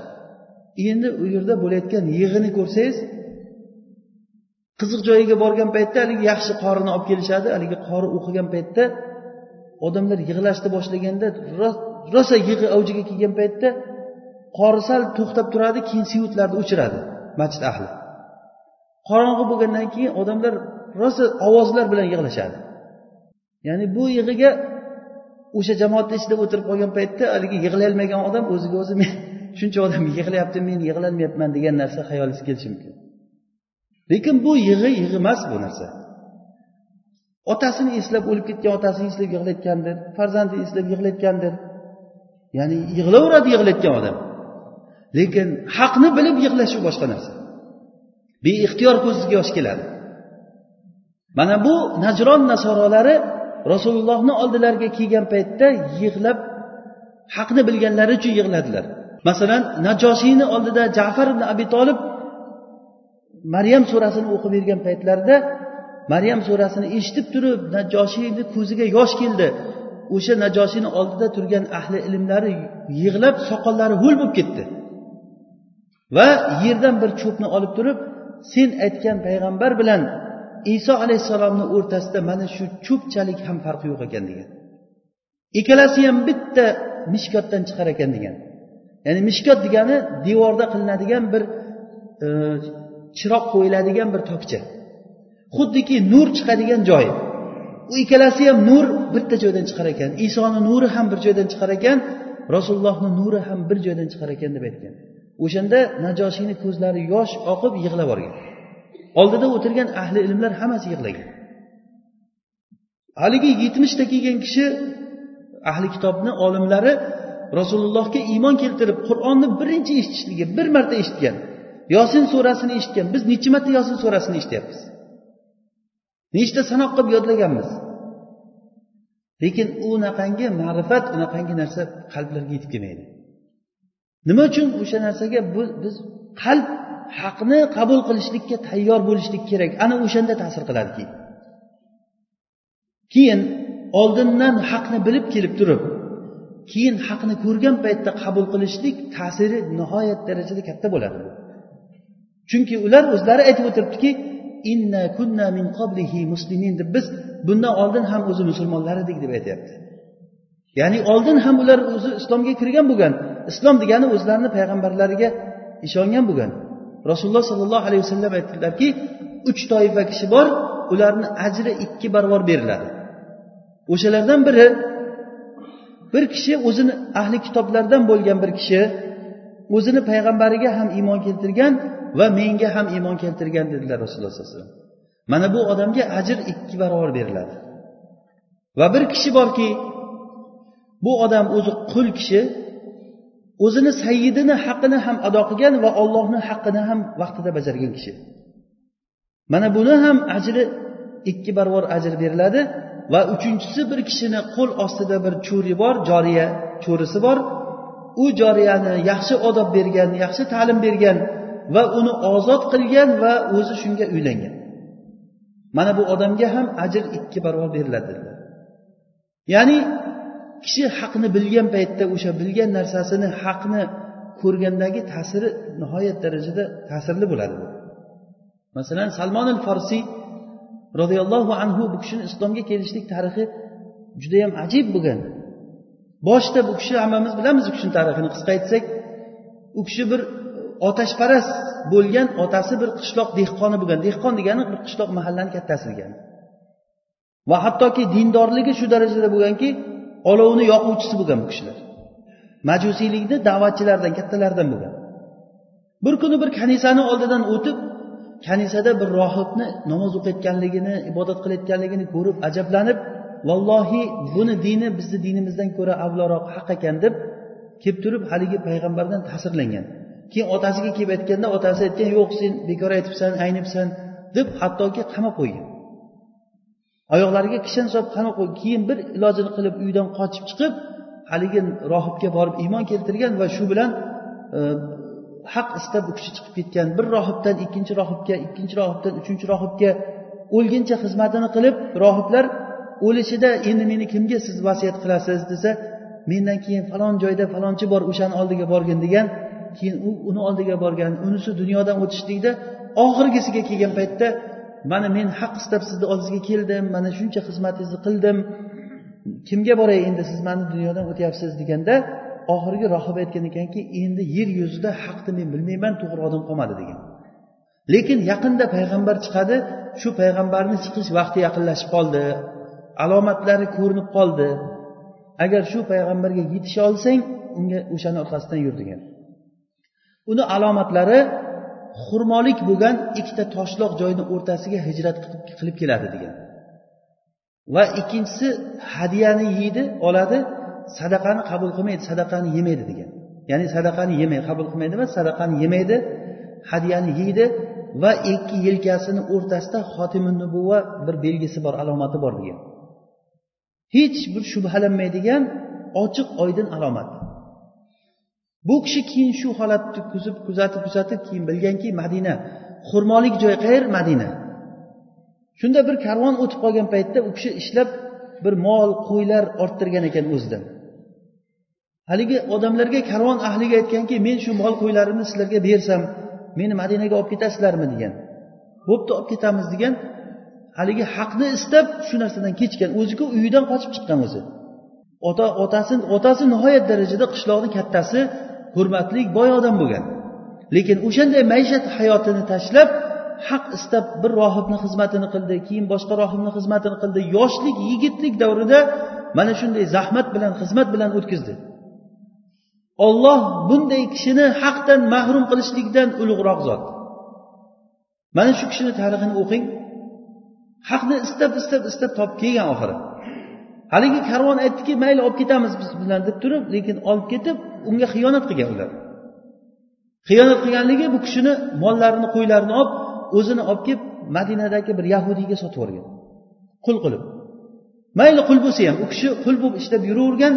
Endi u yerda bo'layotgan yig'ini ko'rsangiz qiziq joyiga borgan paytda haligi yaxshi qorini olib kelishadi haligi qori o'qigan paytda odamlar yig'lashni boshlaganda rosa yig'i avjiga kelgan paytda qori sal to'xtab turadi keyin siyutlarni o'chiradi masjid ahli. Qorong'i bo'lgandan keyin odamlar rosa ovozlar bilan yig'lashadi. Ya'ni bu yig'iga o'sha jamoatni ichida o'tirib qolgan paytda haligi yig'layolmagan odam o'ziga o'zi men shuncha odam yig'layapti men yig'lamayapman degan narsa xayolingizga kelishi mumkin. Lekin bu yig'i yig'i emas bu narsa. Otasini eslab o'lib ketgan otasini eslab yig'layotgandir farzandini eslab yig'layotgandir. Ya'ni yig'laveradi yig'layotgan odam. Lekin haqni bilib yig'lash u boshqa narsa. Beixtiyor ko'ziga yosh keladi. Mana bu najron nasorolari rasulullohni oldilariga kelgan paytda yig'lab haqni bilganlari uchun yig'ladilar. Masalan najoshiyni oldida jafar ibn abi tolib maryam surasini o'qib bergan paytlarida maryam surasini eshitib turib najoshiyni ko'ziga yosh keldi. O'sha najoshiyni oldida turgan ahli ilmlari yig'lab soqollari ho'l bo'lib ketdi. Va yerdan bir cho'pni olib turib sen aytgan payg'ambar bilan iso alayhissalomni o'rtasida mana shu cho'pchalik ham farqi yo'q ekan degan. Ikkalasi ham bitta mishkotdan chiqar ekan degan. Ya'ni mishkot degani devorda qilinadigan bir e, chiroq qo'yiladigan bir tokcha. Xuddiki nur chiqadigan joy. U ikkalasi ham nur bitta joydan chiqar ekan. Isoni nuri ham bir joydan chiqar ekan. Rasulullohni nuri ham bir joydan chiqar ekan deb aytgan. O'shanda najoshiyni ko'zlari yosh oqib yig'lab yuborgan. Oldida o'tirgan ahli ilmlar hammasi yig'lagan. Haligi yetmishta kelgan kishi ahli kitobni olimlari rasulullohga iymon keltirib qur'onni birinchi eshitishligi bir marta eshitgan. Yosin surasini eshitgan. Biz nechi marta yosin surasini eshityapmiz? Nechta sanoq qilib yodlaganmiz? Lekin unaqangi ma'rifat unaqangi narsa qalblarga yetib kelmaydi. Nima uchun o'sha narsaga biz qalb haqni qabul qilishlikka tayyor bo'lishlik kerak? Ana o'shanda ta'sir qiladi keyin keyin oldindan haqni bilib kelib turib keyin haqni ko'rgan paytda qabul qilishlik ta'siri nihoyat darajada katta bo'ladi. Chunki ular o'zlari aytib o'tiribdiki inna kunna min qablihi muslimin deb biz bundan oldin ham o'zi musulmonlar edik deb aytyapti. Ya'ni oldin ham ular o'zi islomga kirgan bo'lgan islom degani o'zlarini payg'ambarlariga ishongan bo'lgan. Rasululloh sollallohu alayhi vasallam aytdilarki uch toifa kishi bor ularni ajri ikki barobar beriladi. O'shalardan biri bir kishi o'zini ahli kitoblardan bo'lgan bir kishi o'zini payg'ambariga ham iymon keltirgan va menga ham iymon keltirgan dedilar rasululloh sallallohu alayhi vasallam. Mana bu odamga ajr ikki barobar beriladi. Va bir kishi borki bu odam o'zi qul kishi o'zini sayyidini haqqini ham ado qilgan va ollohni haqqini ham vaqtida bajargan kishi. Mana buni ham ajri ikki barobar ajr beriladi. Va uchinchisi bir kishini qo'l ostida bir cho'ri bor joriya cho'risi bor. U joriyani yaxshi odob bergan yaxshi ta'lim bergan va uni ozod qilgan va o'zi shunga uylangan. Mana bu odamga ham ajr ikki barobar beriladi. Dedilar ya'ni kishi haqni bilgan paytda o'sha bilgan narsasini haqni ko'rgandagi ta'siri nihoyat darajada ta'sirli bo'ladi. Masalan salmon al forsiy roziyallohu anhu bu kishini islomga kelishlik tarixi judayam ajib bo'lgan. Boshida bu kishi hammamiz bilamiz u kishini tarixini. Qisqa aytsak u kishi bir e, otashparast bo'lgan otasi bir qishloq dehqoni bo'lgan. Dehqon degani bir qishloq mahallani kattasi degani. Va hattoki dindorligi shu darajada bo'lganki olovni yoquvchisi bo'lgan bu kishilar. Majusiylikni da'vatchilardan kattalardan bo'lgan. Bir kuni bir kanisani oldidan o'tib kanisada bir rohibni namoz o'qiyotganligini ibodat qilayotganligini ko'rib ajablanib vallohi buni dini bizni dinimizdan ko'ra avvalroq haq ekan deb kelib turib haligi payg'ambardan ta'sirlangan. Keyin otasiga kelib aytganda otasi aytgan yo'q sen bekor aytibsan aynibsan deb hattoki qamab qo'ygan. Oyoqlariga kishan solib qamab qo'ygan. Keyin bir ilojini qilib uydan qochib chiqib haligi rohibga borib iymon keltirgan va shu bilan e, haq istab u kishi chiqib ketgan. Bir rohibdan ikkinchi rohibga ikkinchi rohibdan uchinchi rohibga o'lguncha xizmatini qilib rohiblar o'lishida endi meni kimga siz vasiyat qilasiz desa mendan keyin falon joyda falonchi bor o'shani oldiga borgin degan keyin u uni oldiga borgan unisi dunyodan o'tishlikda oxirgisiga kelgan paytda mana men haq istab sizni oldingizga keldim mana shuncha xizmatingizni qildim. Kimga boray endi siz mani dunyodan o'tyapsiz deganda oxirgi rohib aytgan ekanki endi yer yuzida haqni men bilmayman to'g'ri odam qolmadi degan. Lekin yaqinda payg'ambar chiqadi shu payg'ambarni chiqish vaqti yaqinlashib qoldi alomatlari ko'rinib qoldi. Agar shu payg'ambarga yetisha olsang unga o'shani orqasidan yur degan. Uni alomatlari xurmolik bo'lgan ikkita toshloq joyni o'rtasiga hijrat qilib keladi degan. Va ikkinchisi hadyani yeydi oladi sadaqani qabul qilmaydi sadaqani yemaydi degan. Ya'ni sadaqani yemaydi qabul qilmaydi emas sadaqani yemaydi hadyani yeydi va ikki yelkasini o'rtasida xotimun nubuva bir belgisi bor alomati bor degan. Hech bir shubhalanmaydigan ochiq oydin alomat bu kishi keyin shu holatni kuzib kuzatib kuzatib keyin bilganki madina xurmolik joy qayer madina. Shunda bir karvon o'tib qolgan paytda u kishi ishlab bir mol qo'ylar orttirgan ekan o'zidan. Haligi odamlarga karvon ahliga aytganki men shu mol qo'ylarimni sizlarga bersam meni madinaga olib ketasizlarmi? degan. Bo'pti olib ketamiz degan. Haligi haqni istab shu narsadan kechgan. O'ziku uyidan qochib chiqqan o'zi. Ota otasi otasi nihoyat darajada qishloqni kattasi hurmatli boy odam bo'lgan. Lekin o'shanday maishat hayotini tashlab haq istab bir rohibni xizmatini qildi keyin boshqa rohibni xizmatini qildi yoshlik yigitlik davrida mana shunday zahmat bilan xizmat bilan o'tkazdi. Olloh bunday kishini haqdan mahrum qilishlikdan ulug'roq zot. Mana shu kishini tarixini o'qing. Haqni istab istab istab topib kelgan oxiri. Haligi karvon aytdiki mayli olib ketamiz biz bilan deb turib lekin olib ketib unga xiyonat qilgan ular. Xiyonat qilganligi bu kishini mollarini qo'ylarini olib o'zini olib kelib madinadagi bir yahudiyga sotib yuborgan. Qul qilib. Mayli qul bo'lsa ham u kishi qul bo'lib ishlab yuravergan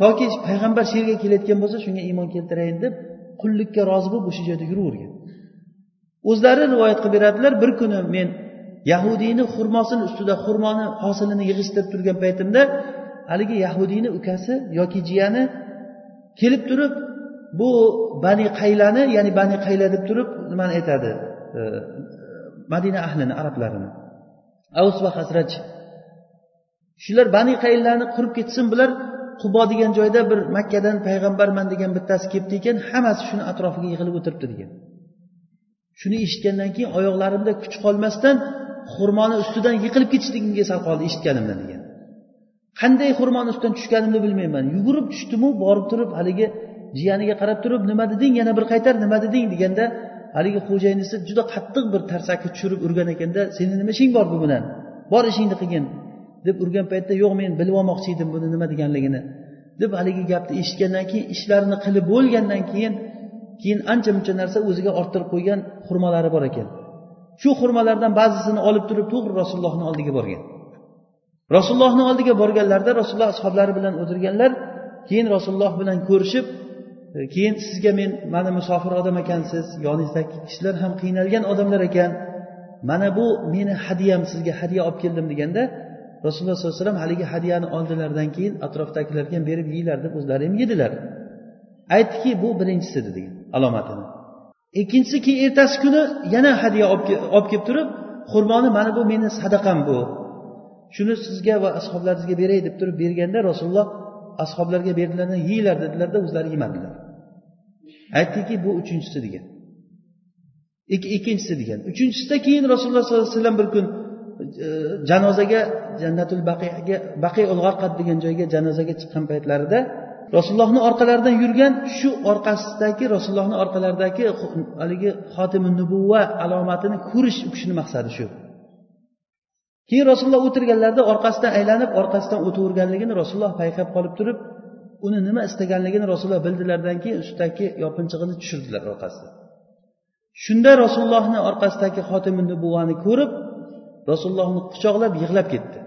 toki payg'ambar shu yerga kelayotgan bo'lsa shunga iymon keltirayin deb qullikka rozi bo'lib o'sha joyda yuravergan. O'zlari rivoyat qilib beradilar bir kuni men yahudiyni xurmosini ustida xurmoni hosilini yig'ishtirib turgan paytimda haligi yahudiyni ukasi yoki jiyani kelib turib bu bani qaylani ya'ni bani qayla deb turib nimani aytadi? E, madina ahlini arablarini. Avs va hasraj shular bani qaylani qurib ketsin bular qubo degan joyda bir makkadan payg'ambarman degan bittasi kelibdi ekan hammasi shuni atrofiga yig'ilib o'tiribdi degan. Shuni eshitgandan keyin oyoqlarimda kuch qolmasdan xurmoni ustidan yiqilib ketishligimga sal qoldi eshitganimdan degan. Qanday xurmoni ustidan tushganimni bilmayman. Yugurib tushdimu borib turib haligi jiyaniga qarab turib nima deding yana bir qaytar nima deding deganda haligi xo'jayinisi juda qattiq bir tarsaki tushirib urgan ekanda seni nima ishing bor bu bilan? Bor ishingni qilgin. Deb urgan paytda yo'q men bilib olmoqchi edim buni nima deganligini deb haligi gapni eshitgandan keyin ishlarini qilib bo'lgandan keyin keyin ancha muncha narsa o'ziga orttirib qo'ygan xurmolari bor ekan. Shu xurmalardan ba'zisini olib turib to'g'ri rasulullohni oldiga borgan. Rasulullohni oldiga borganlarida rasululloh ashoblari bilan o'tirganlar keyin rasululloh bilan ko'rishib e, keyin sizga men mana musofir odam ekansiz yoningizdagi kishilar ham qiynalgan odamlar ekan mana bu meni hadyam sizga hadya olib keldim deganda rasululloh sollallohu alayhi vasallam haligi hadyani oldilaridan keyin atrofdagilarga ham berib yeyglar deb o'zlari ham yedilar. Aytdiki bu birinchisi degan alomatini. Ikkinchisi keyin ertasi kuni yana hadya olib kelib turib xurmoni mana bu meni sadaqam bu. Shuni sizga va ashoblaringizga beray deb turib berganda rasululloh ashoblarga berdilarda yeyglar dedilarda o'zlari yemadilar aytdiki bu uchinchisi degan. Ikkinchisi degan. Uchinchisida keyin rasululloh sollallohu alayhi vasallam bir kun janozaga jannatul baqiga baqiy ul g'arqat degan joyga janozaga chiqqan paytlarida rasulullohni orqalaridan yurgan shu orqasidagi rasulullohni orqalaridagi haligi xotimi nubuva alomatini ko'rish u kishini maqsadi shu. Keyin rasululloh o'tirganlarida orqasidan aylanib orqasidan o'taverganligini rasululloh payqab qolib turib uni nima istaganligini rasululloh bildilardan keyin ustidagi yopinchig'ini tushirdilar orqasidan. Shunda rasulullohni orqasidagi xotimi nubuvani ko'rib rasulullohni quchoqlab yig'lab ketdi.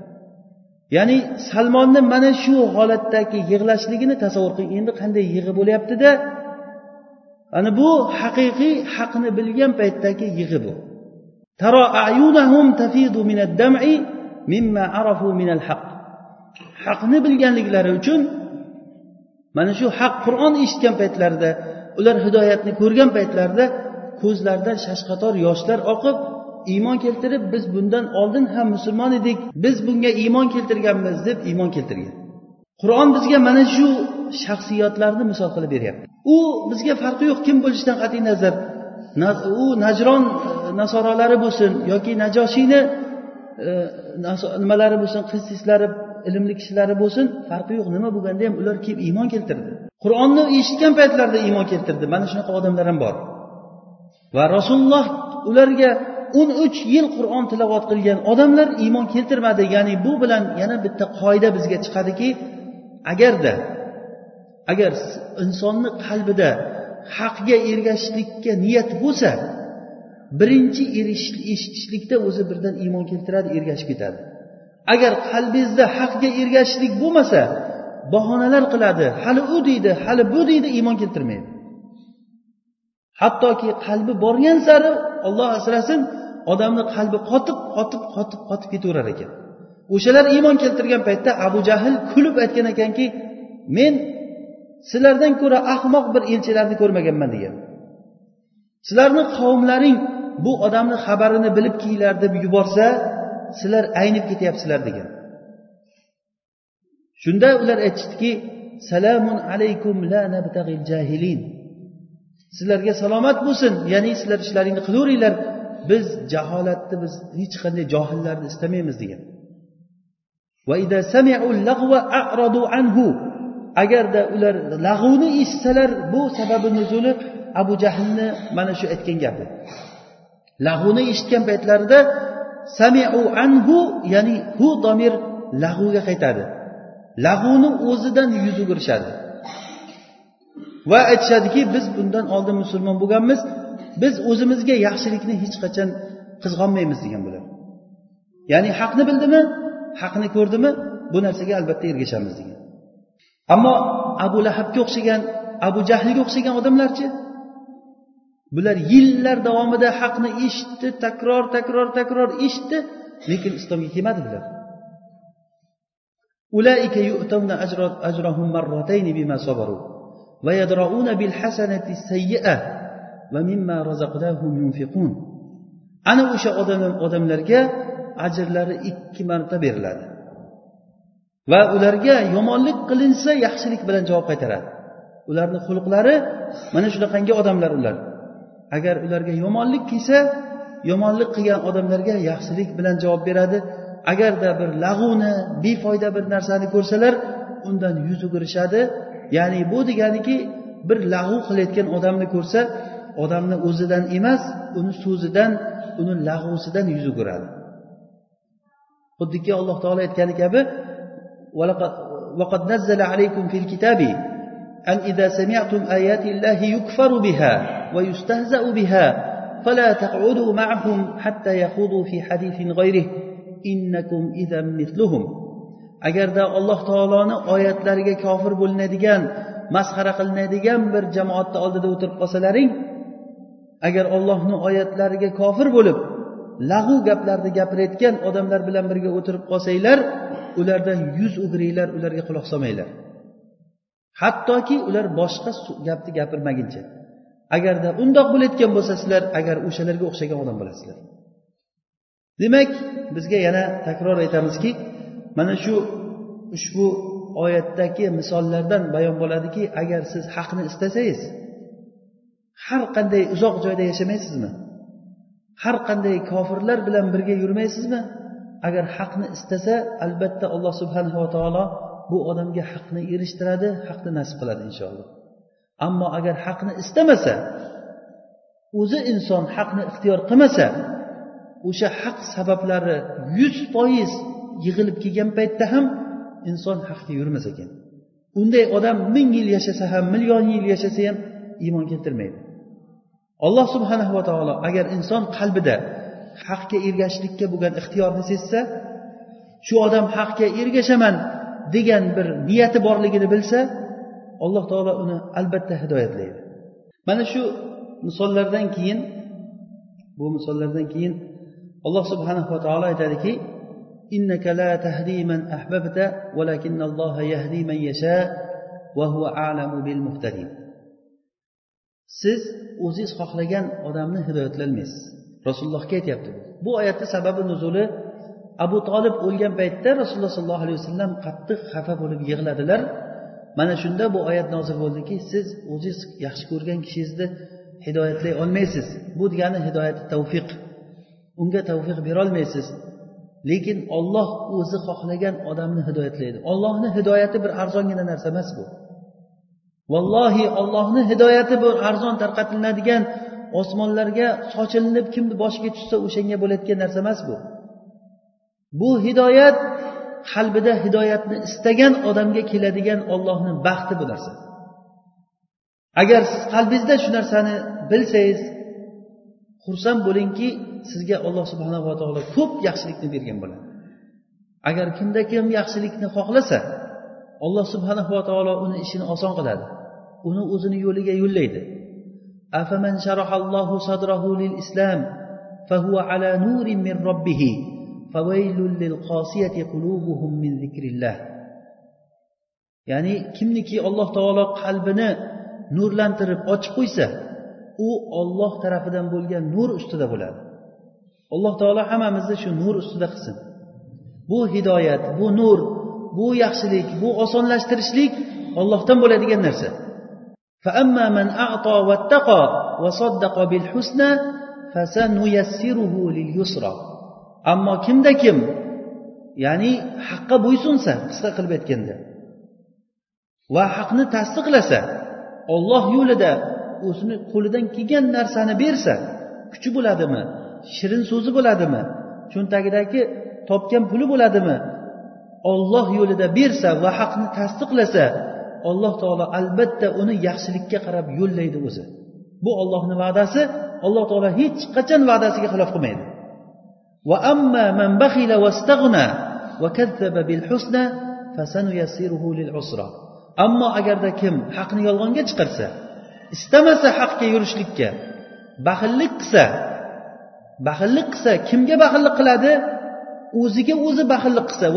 Ya'ni salmonni mana shu holatdagi yig'lashligini tasavvur qiling. Endi qanday yig'i bo'lyaptida? Ana bu haqiqiy haqni bilgan paytdagi yig'i bu. Taro ayunahum tafidu dami mimma arafu minal haq. Haqni bilganliklari uchun mana shu haq qur'on eshitgan paytlarida ular hidoyatni ko'rgan paytlarida ko'zlaridan shashqator yoshlar oqib iymon keltirib biz bundan oldin ham musulmon edik biz bunga iymon keltirganmiz deb iymon keltirgan. Qur'on bizga mana shu shaxsiyatlarni misol qilib beryapti. U bizga farqi yo'q kim bo'lishidan qat'iy nazar. U najron e, nasorolari bo'lsin yoki najoshiyni e, nimalari bo'lsin qissislari ilmli kishilari bo'lsin farqi yo'q nima bo'lganda ham ular kelib iymon keltirdi. Qur'onni eshitgan paytlarida iymon keltirdi. Mana shunaqa odamlar ham bor. Va rasululloh ularga o'n uch yil qur'on tilovat qilgan odamlar iymon keltirmadi ya'ni bu bilan yana bitta qoida bizga chiqadiki agarda agar insonni qalbida haqga ergashishlikka niyat bo'lsa birinchi eshitishlikda o'zi birdan iymon keltiradi ergashib ketadi. Agar qalbingizda haqga ergashishlik bo'lmasa bahonalar qiladi. Hali u deydi hali bu deydi iymon keltirmaydi. Hattoki qalbi borgan sari olloh asrasin odamni qalbi qotib qotib qotib qotib ketaverar ekan. O'shalar iymon keltirgan paytda abu jahl kulib aytgan ekanki men sizlardan ko'ra ahmoq bir elchilarni ko'rmaganman degan. Sizlarni qavmlaring bu odamni xabarini bilib kelinglar deb yuborsa sizlar aynib ketyapsizlar degan. Shunda ular aytishdiki salamun alaykum la nabtag'il jahilin sizlarga salomat bo'lsin ya'ni sizlar ishlaringni qilaveringlar biz jaholatni biz hech qanday johillarni istamaymiz degan. Agarda ular lag'uvni eshitsalar bu sababi nuzuli abu jahlni mana shu aytgan gapi. Lag'uvni eshitgan paytlarida samiu anhu ya'ni hu domir lag'uvga qaytadi. Lag'uvni o'zidan yuz o'girishadi. Va aytishadiki biz bundan oldin musulmon bo'lganmiz. biz o'zimizga yaxshilikni hech qachon qizg'onmaymiz degan bular ya'ni haqni bildimi haqni ko'rdimi bu narsaga albatta ergashamiz degan ammo abu lahabga o'xshagan abu jahliga o'xshagan odamlarchi bular yillar davomida haqni eshitdi takror takror takror eshitdi lekin islomga kelmadi bular ويدرؤون بالحسنة السيئة va razaqnahum yunfiqun. Ana o'sha odamlarga ajrlari ikki marta beriladi. Va ularga yomonlik qilinsa yaxshilik bilan javob qaytaradi. Ularni xulqlari mana shunaqangi odamlar ular. Agar ularga yomonlik kelsa yomonlik qilgan odamlarga yaxshilik bilan javob beradi. Agarda bir lag'uni befoyda bir narsani ko'rsalar undan yuz o'girishadi. Ya'ni bu deganiki bir lag'u qilayotgan odamni ko'rsa odamni o'zidan emas uni so'zidan uni lag'usidan yuz o'giradi xuddiki alloh taolo aytgani kabi وقد نزل عليكم في الكتاب أن إذا سمعتم آيات الله يكفر بها ويستهزأ بها فلا تقعدوا معهم حتى يخوضوا في حديث غيره إنكم إذا مثلهم agarda alloh taoloni oyatlariga kofir bo'linadigan masxara qilinadigan bir jamoatni oldida o'tirib qolsalaring agar ollohni oyatlariga kofir bo'lib lag'u gaplarni gapirayotgan odamlar bilan birga o'tirib qolsanglar ulardan yuz o'giringlar ularga quloq solmanglar. Hattoki ular boshqa gapni gapirmaguncha. Agarda undoq bo'layotgan bo'lsa sizlar agar o'shalarga o'xshagan odam bo'lasizlar. Demak bizga yana takror aytamizki mana shu ushbu oyatdagi misollardan bayon bo'ladiki agar siz haqni istasangiz har qanday uzoq joyda yashamaysizmi? Har qanday kofirlar bilan birga yurmaysizmi? Agar haqni istasa albatta alloh subhanava taolo bu odamga haqni erishtiradi haqni nasib qiladi inshaalloh. Ammo agar haqni istamasa o'zi inson haqni ixtiyor qilmasa o'sha haq sabablari yuz foiz yig'ilib kelgan paytda ham inson haqga yurmas ekan. Unday odam ming yil yashasa ham million yil yashasa ham iymon keltirmaydi. alloh subhanahu va taolo agar inson qalbida haqga ergashishlikka bo'lgan ixtiyorni sezsa shu odam haqga ergashaman degan bir niyati borligini bilsa alloh taolo uni albatta hidoyatlaydi mana shu misollardan keyin bu misollardan keyin alloh subhanahu va taolo aytadiki إنك لا تهدي من أحببت ولكن الله يهدي من يشاء وهو أعلم بالمهتدين siz o'zingiz xohlagan odamni hidoyatlolmaysiz rasulullohga aytyapti. Bu oyatni sababi nuzuli abu tolib o'lgan paytda rasululloh sollallohu alayhi vasallam qattiq xafa bo'lib yig'ladilar. Mana shunda bu oyat nozil bo'ldiki siz o'zingiz yaxshi ko'rgan kishingizni hidoyatlay olmaysiz. Bu degani hidoyati tavfiq. Unga tavfiq berolmaysiz. Lekin olloh o'zi xohlagan odamni hidoyatlaydi. Ollohni hidoyati bir arzongina narsa emas bu. Vallohi ollohni hidoyati bu arzon tarqatiladigan osmonlarga sochilinib kimni boshiga tushsa o'shanga bo'layotgan narsa emas bu. Bu hidoyat qalbida hidoyatni istagan odamga keladigan ollohni baxti bu narsa. Agar siz qalbingizda shu narsani bilsangiz xursand bo'lingki sizga alloh subhanava taolo ko'p yaxshilikni bergan bo'ladi. Agar kimda kim yaxshilikni xohlasa alloh subhanava taolo uni ishini oson qiladi. uni o'zini yo'liga yo'llaydi afaman sharahallohu sadrahu lil islam فهو على نور من ربه فويل للقاسية قلوبهم من ذكر الله ya'ni kimniki alloh taolo qalbini nurlantirib ochib qo'ysa u olloh tarafidan bo'lgan nur ustida bo'ladi alloh taolo hammamizni shu nur ustida qilsin bu hidoyat bu nur bu yaxshilik bu osonlashtirishlik ollohdan bo'ladigan narsa فأما من أعطى واتقى وصدق بالحسنى فسنيسره لليسرى ammo kimda kim ya'ni haqqa bo'ysunsa qisqa qilib aytganda va haqni tasdiqlasa olloh yo'lida o'zini qo'lidan kelgan narsani bersa kuchi bo'ladimi shirin so'zi bo'ladimi cho'ntagidagi topgan puli bo'ladimi olloh yo'lida bersa va haqni tasdiqlasa alloh taolo albatta uni yaxshilikka qarab yo'llaydi o'zi. Bu ollohni va'dasi alloh taolo hech qachon va'dasiga xilof qilmaydi. Ammo agarda kim haqni yolg'onga chiqarsa istamasa haqga yurishlikka baxillik qilsa baxillik qilsa kimga baxillik qiladi? O'ziga o'zi baxillik qilsa.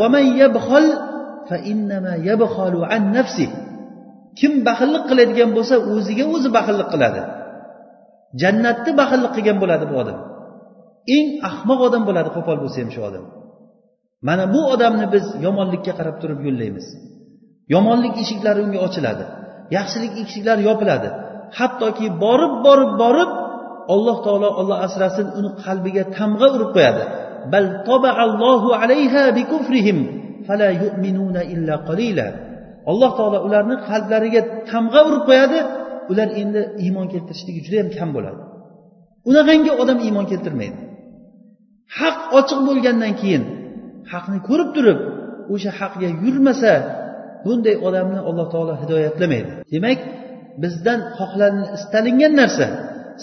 Kim baxillik qiladigan bo'lsa o'ziga o'zi baxillik qiladi. Jannatni baxillik qilgan bo'ladi bu odam. Eng ahmoq odam bo'ladi qo'pol bo'lsa ham shu odam. Mana bu odamni biz yomonlikka qarab turib yo'llaymiz. Yomonlik eshiklari unga ochiladi. Yaxshilik eshiklari yopiladi. Hattoki borib borib borib alloh taolo olloh asrasin uni qalbiga tamg'a urib qo'yadi. Bal toballohu alayha bi kufrihim fala yu'minuna illa qalila. Alloh taolo ularni qalblariga tamg'a urib qo'yadi. Ular endi iymon keltirishligi juda yam kam bo'ladi. Unaqangi odam iymon keltirmaydi. Haq ochiq bo'lgandan keyin haqni ko'rib turib o'sha haqga yurmasa bunday odamni alloh taolo hidoyatlamaydi. Demak bizdan xohlan istalingan narsa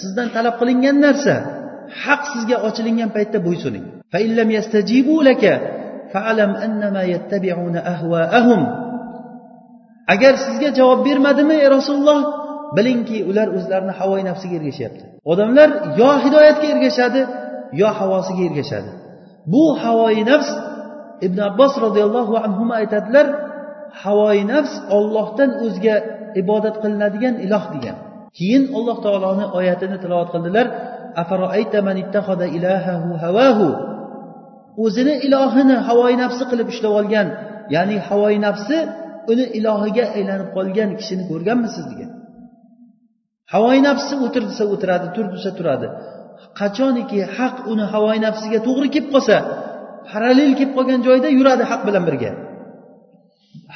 sizdan talab qilingan narsa haq sizga ochilingan paytda bo'ysuning agar sizga javob bermadimi ey rasululloh? Bilingki ular o'zlarini havoyi nafsiga ergashyapti. Odamlar yo hidoyatga ergashadi yo havosiga ergashadi. Bu havoyi nafs ibn abbos roziyallohu anhu aytadilar havoyi nafs ollohdan o'zga ibodat qilinadigan iloh degan. Keyin alloh taoloni oyatini tilovat qildilar o'zini ilohini havoyi nafsi qilib ushlab olgan ya'ni havoyi nafsi uni ilohiga aylanib qolgan kishini ko'rganmisiz degan. Havoyi nafsi o'tir desa o'tiradi tur desa turadi. Qachoniki haq uni havoyi nafsiga to'g'ri kelib qolsa parallel kelib qolgan joyda yuradi haq bilan birga.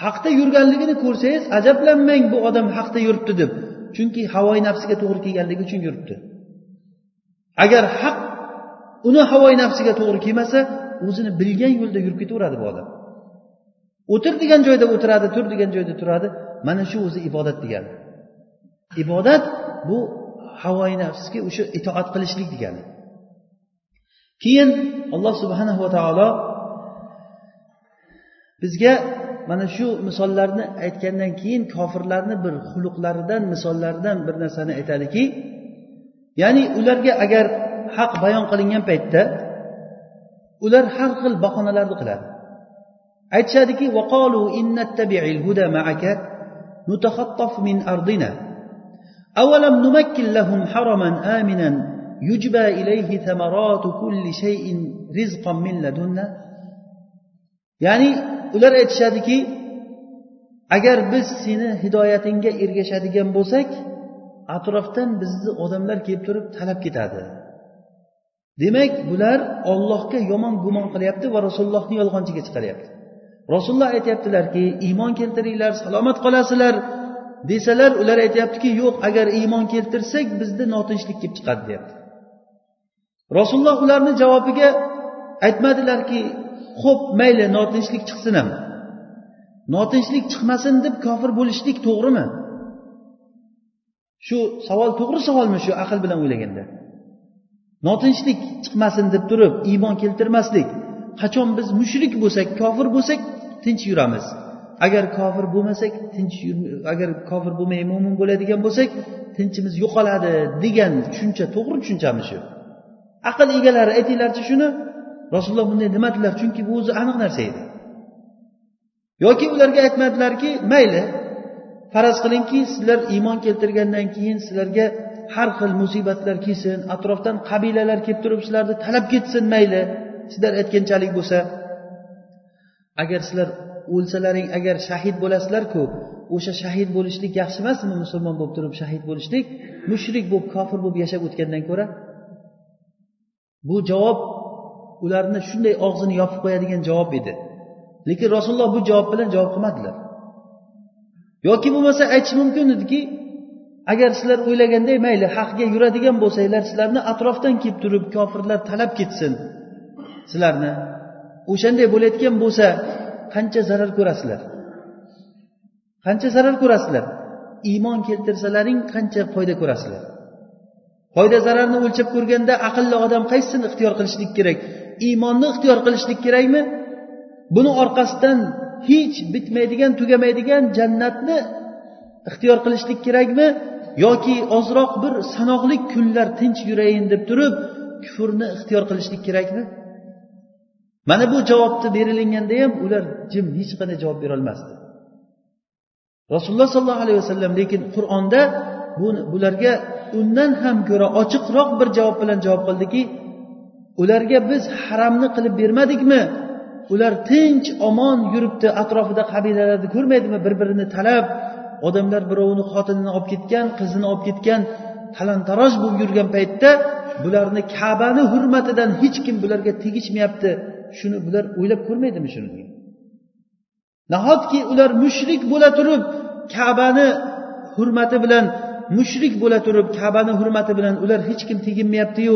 Haqda yurganligini ko'rsangiz ajablanmang bu odam haqda yuribdi deb. Chunki havoyi nafsiga to'g'ri kelganligi uchun yuribdi. Agar haq uni havoyi nafsiga to'g'ri kelmasa o'zini bilgan yo'lda yurib ketaveradi bu odam. O'tir degan joyda o'tiradi tur degan joyda turadi. Mana shu o'zi ibodat degani ibodat bu havoyi nafsga o'sha itoat qilishlik degani keyin alloh subhanahu va taolo bizga mana shu misollarni aytgandan keyin kofirlarni bir xuluqlaridan misollaridan bir narsani aytadiki ya'ni ularga agar haq bayon qilingan paytda ular har xil bahonalarni qiladi. aytishadiki min ardina أولم نمكن لهم حرما آمنا يجبى إليه ثمرات كل شيء رزقا من لدنا ya'ni ular aytishadiki agar biz seni hidoyatingga ergashadigan bo'lsak atrofdan bizni odamlar kelib turib talab ketadi demak bular ollohga yomon gumon qilyapti va rasulullohni yolg'onchiga chiqaryapti rasululloh aytyaptilarki iymon keltiringlar salomat qolasizlar. Desalar ular aytyaptiki yo'q agar iymon keltirsak bizni notinchlik kelib chiqadi deyapti. Rasululloh ularni javobiga aytmadilarki ho'p mayli notinchlik chiqsin ham. Notinchlik chiqmasin deb kofir bo'lishlik to'g'rimi? Shu savol to'g'ri savolmi shu aql bilan o'ylaganda? Notinchlik chiqmasin deb turib iymon keltirmaslik qachon biz mushrik bo'lsak kofir bo'lsak tinch yuramiz. Agar kofir bo'lmasak tinch agar kofir bo'lmay mo'min bo'ladigan bo'lsak tinchimiz yo'qoladi degan tushuncha to'g'ri tushunchami shu? Aql egalari aytinglarchi shuni. Rasululloh bunday demadilar chunki bu o'zi aniq narsa edi. Yoki ularga aytmadilarki mayli faraz qilingki sizlar iymon keltirgandan keyin sizlarga har xil musibatlar kelsin atrofdan qabilalar kelib turib sizlarni talab ketsin mayli. Sizlar aytganchalik bo'lsa agar sizlar o'lsalaring agar shahid bo'lasizlarku o'sha shahid bo'lishlik yaxshi emasmi musulmon bo'lib turib shahid bo'lishlik mushrik bo'lib kofir bo'lib yashab o'tgandan ko'ra bu javob ularni shunday og'zini yopib qo'yadigan javob edi. Lekin rasululloh bu javob bilan javob qilmadilar. Yoki bo'lmasa aytish mumkin ediki agar sizlar o'ylaganday mayli haqga yuradigan bo'lsanglar sizlarni atrofdan kelib turib kofirlar talab ketsin sizlarni. O'shanday bo'layotgan bo'lsa qancha zarar ko'rasizlar? Qancha zarar ko'rasizlar? Iymon keltirsalaring qancha foyda ko'rasizlar? Foyda zararni o'lchab ko'rganda aqlli odam qaysisini ixtiyor qilishlik kerak? Iymonni ixtiyor qilishlik kerakmi? Buni orqasidan hech bitmaydigan tugamaydigan jannatni ixtiyor qilishlik kerakmi? Yoki ozroq bir sanoqli kunlar tinch yurayin deb turib kufrni ixtiyor qilishlik kerakmi? Mana bu javobni berilganda ham ular jim hech qanday javob berolmasdi rasululloh sollallohu alayhi vasallam lekin qur'onda bularga undan ham ko'ra ochiqroq bir javob bilan javob qildiki ularga biz haramni qilib bermadikmi? Ular tinch omon yuribdi atrofida qabilalarni ko'rmaydimi? Bir birini talab odamlar birovini xotinini olib ketgan qizini olib ketgan talantaroj bo'lib yurgan paytda bularni kabani hurmatidan hech kim bularga tegishmayapti. Shuni bular o'ylab ko'rmaydimi shuni nahotki ular mushrik bo'la turib kabani hurmati bilan mushrik bo'la turib kabani hurmati bilan ular hech kim teginmayaptiyu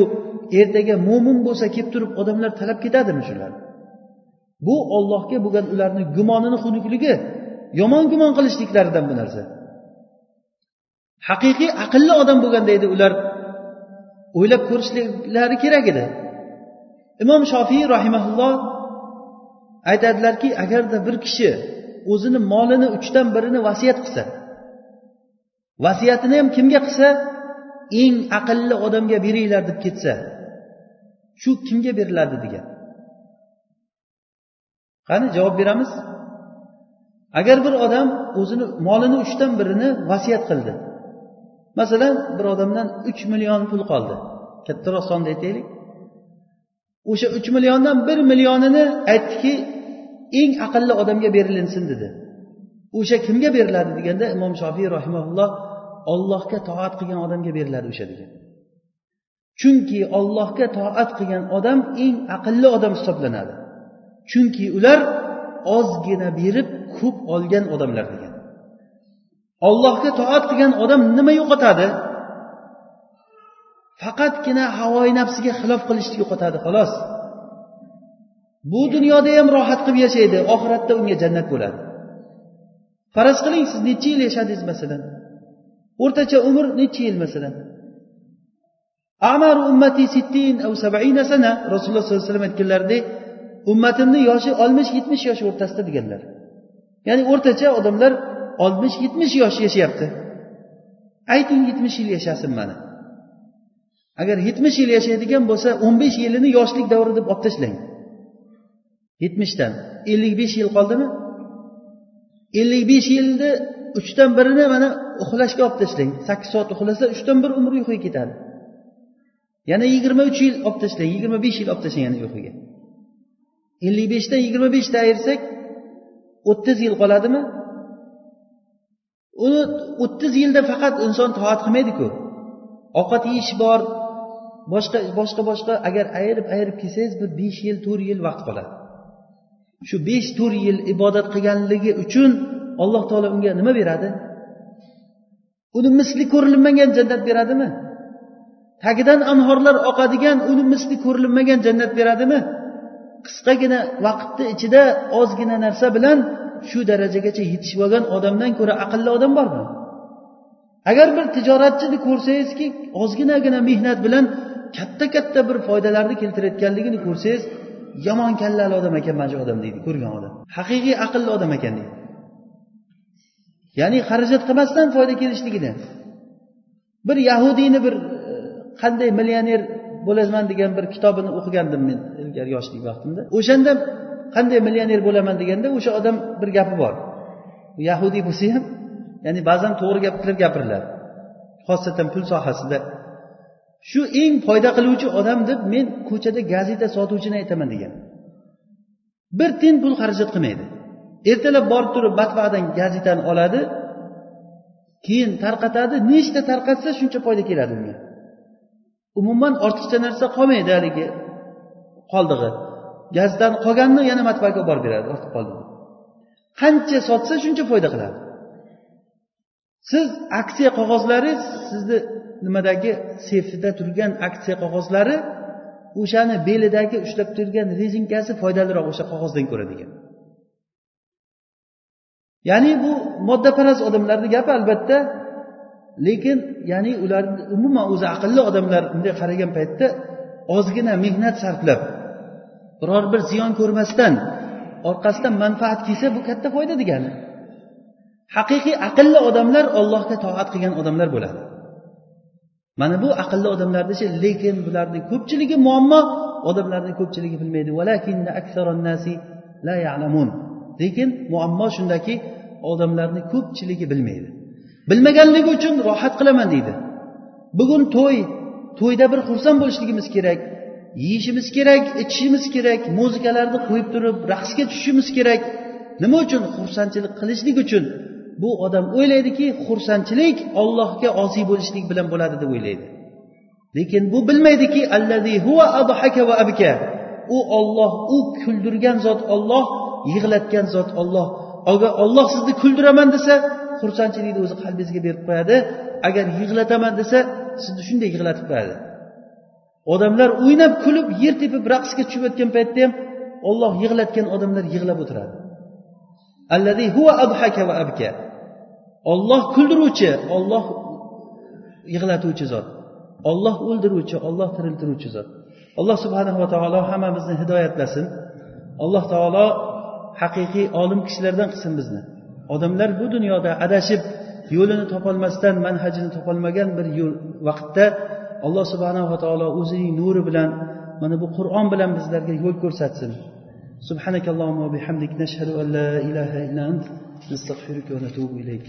ertaga mo'min bo'lsa kelib turib odamlar talab ketadimi shular? Bu ollohga bo'lgan ularni gumonini xunukligi yomon gumon qilishliklaridan bu narsa. Haqiqiy aqlli odam bo'lganda edi ular o'ylab ko'rishliklari kerak edi. Imom shofiy rahimaulloh aytadilarki agarda bir kishi o'zini molini uchdan birini vasiyat qilsa vasiyatini ham kimga qilsa eng aqlli odamga beringlar deb ketsa shu kimga beriladi degan. Qani javob beramiz. Agar bir odam o'zini molini uchdan birini vasiyat qildi masalan bir odamdan uch million pul qoldi kattaroq sonda aytaylik. O'sha uch milliondan bir millionini aytdiki eng aqlli odamga berilinsin dedi. O'sha kimga beriladi deganda imom shofiy rahimaulloh ollohga toat qilgan odamga beriladi o'sha degan. Chunki ollohga toat qilgan odam eng aqlli odam hisoblanadi. Chunki ular ozgina berib ko'p olgan odamlar degan. Ollohga toat qilgan odam nima yo'qotadi? Faqatgina havoyi nafsiga xilof qilishni yo'qotadi xolos. Bu dunyoda ham rohat qilib yashaydi oxiratda unga jannat bo'ladi. Faraz qiling siz necha yil yashadingiz masalan? O'rtacha umr necha yil masalan? Amaru ummati sittin av sabina sana rasululloh sollallohu alayhi vasallam aytganlaridek ummatimni yoshi oltmish yetmish yosh o'rtasida deganlar. Ya'ni o'rtacha odamlar oltmish yetmish yosh yashayapti. Ayting yetmish yil yashasin mana. Agar yetmish yil yashaydigan bo'lsa o'n besh yilini yoshlik davri deb olib tashlang. Yetmishdan. Ellik besh yil qoldimi? Ellik besh yilni uchdan birini mana uxlashga olib tashlang. Sakkiz soat uxlasa uchdan bir umri uyquga ketadi. Yana yigirma uch yil olib tashlang. Yigirma besh yil olib tashlang yana uyquga. Ellik beshdan yigirma beshda ayirsak o'ttiz yil qoladimi? Uni o'ttiz yilda faqat inson toat qilmaydiku. Ovqat yeyish bor boshqa boshqa boshqa agar ayirib ayirib kelsangiz bir besh yil to'rt yil vaqt qoladi. Shu besh to'rt yil ibodat qilganligi uchun alloh taolo unga nima beradi? Uni misli ko'rilmagan jannat beradimi? Tagidan anhorlar oqadigan uni misli ko'rilmagan jannat beradimi? Qisqagina vaqtni ichida ozgina narsa bilan shu darajagacha yetishib olgan odamdan ko'ra aqlli odam bormi? Agar bir tijoratchini ko'rsangizki ozginagina mehnat bilan katta katta bir foydalarni keltirayotganligini ko'rsangiz yomon kallali odam ekan mana shu odam deydi ko'rgan odam. Haqiqiy aqlli odam ekan deydi. Ya'ni xarajat qilmasdan foyda kelishligini. Bir yahudiyni bir e, qanday millioner bo'laman degan bir kitobini o'qigandim men ilgari yoshlik vaqtimda. O'shanda qanday millioner bo'laman deganda o'sha odam bir gapi bor. Yahudiy bo'lsa ham ya'ni ba'zan to'g'ri gaplar gapiriladi. Xosatan pul sohasida shu eng foyda qiluvchi odam deb men ko'chada gazeta sotuvchini aytaman degan. Bir tiyin pul xarajat qilmaydi. Ertalab borib turib matbaadan gazetani oladi keyin tarqatadi. Nechta tarqatsa shuncha foyda keladi unga. Umuman ortiqcha narsa qolmaydi haligi qoldig'i. Gazdan qolganini yana matbaaga olib borib beradi ortib qoldi qancha sotsa shuncha foyda qiladi. Siz aksiya qog'ozlari sizni nimadagi seyfida turgan aksiya qog'ozlari o'shani belidagi ushlab turgan rezinkasi foydaliroq o'sha qog'ozdan ko'ra degan ya'ni bu moddaparast odamlarni gapi albatta lekin ya'ni ularni umuman o'zi aqlli odamlar bunday qaragan paytda ozgina mehnat sarflab biror bir ziyon ko'rmasdan orqasidan manfaat kelsa bu katta foyda degani. Haqiqiy aqlli odamlar ollohga toat qilgan odamlar bo'ladi. Mana bu aqlli odamlarni lekin bularni ko'pchiligi muammo odamlarni ko'pchiligi bilmaydi. Lekin muammo shundaki odamlarni ko'pchiligi bilmaydi. Bilmaganligi uchun rohat qilaman deydi. Bugun to'y to'yda bir xursand bo'lishligimiz kerak yeyishimiz kerak ichishimiz kerak muzikalarni qo'yib turib raqsga tushishimiz kerak. Nima uchun xursandchilik qilishlik uchun bu odam o'ylaydiki xursandchilik ollohga osiy bo'lishlik bilan bo'ladi deb o'ylaydi. Lekin bu bilmaydiki u olloh u kuldirgan zot olloh yig'latgan zot olloh agar olloh sizni kuldiraman desa xursandchilikni o'zi qalbingizga berib qo'yadi. Agar yig'lataman desa sizni shunday yig'latib qo'yadi. Odamlar o'ynab kulib yer tepib raqsga tushib o'tgan paytda ham olloh yig'latgan odamlar yig'lab o'tiradi. olloh kuldiruvchi olloh yig'latuvchi zot olloh o'ldiruvchi olloh tiriltiruvchi zot alloh subhanava taolo hammamizni hidoyatlasin alloh taolo haqiqiy olim kishilardan qilsin bizni odamlar bu dunyoda adashib yo'lini topolmasdan manhajini topolmagan bir yo'l vaqtda alloh subhanava taolo o'zining nuri bilan mana bu qur'on bilan bizlarga yo'l ko'rsatsin سبحانك اللهم وبحمدك نشهد أن لا إله إلا أنت نستغفرك ونتوب إليك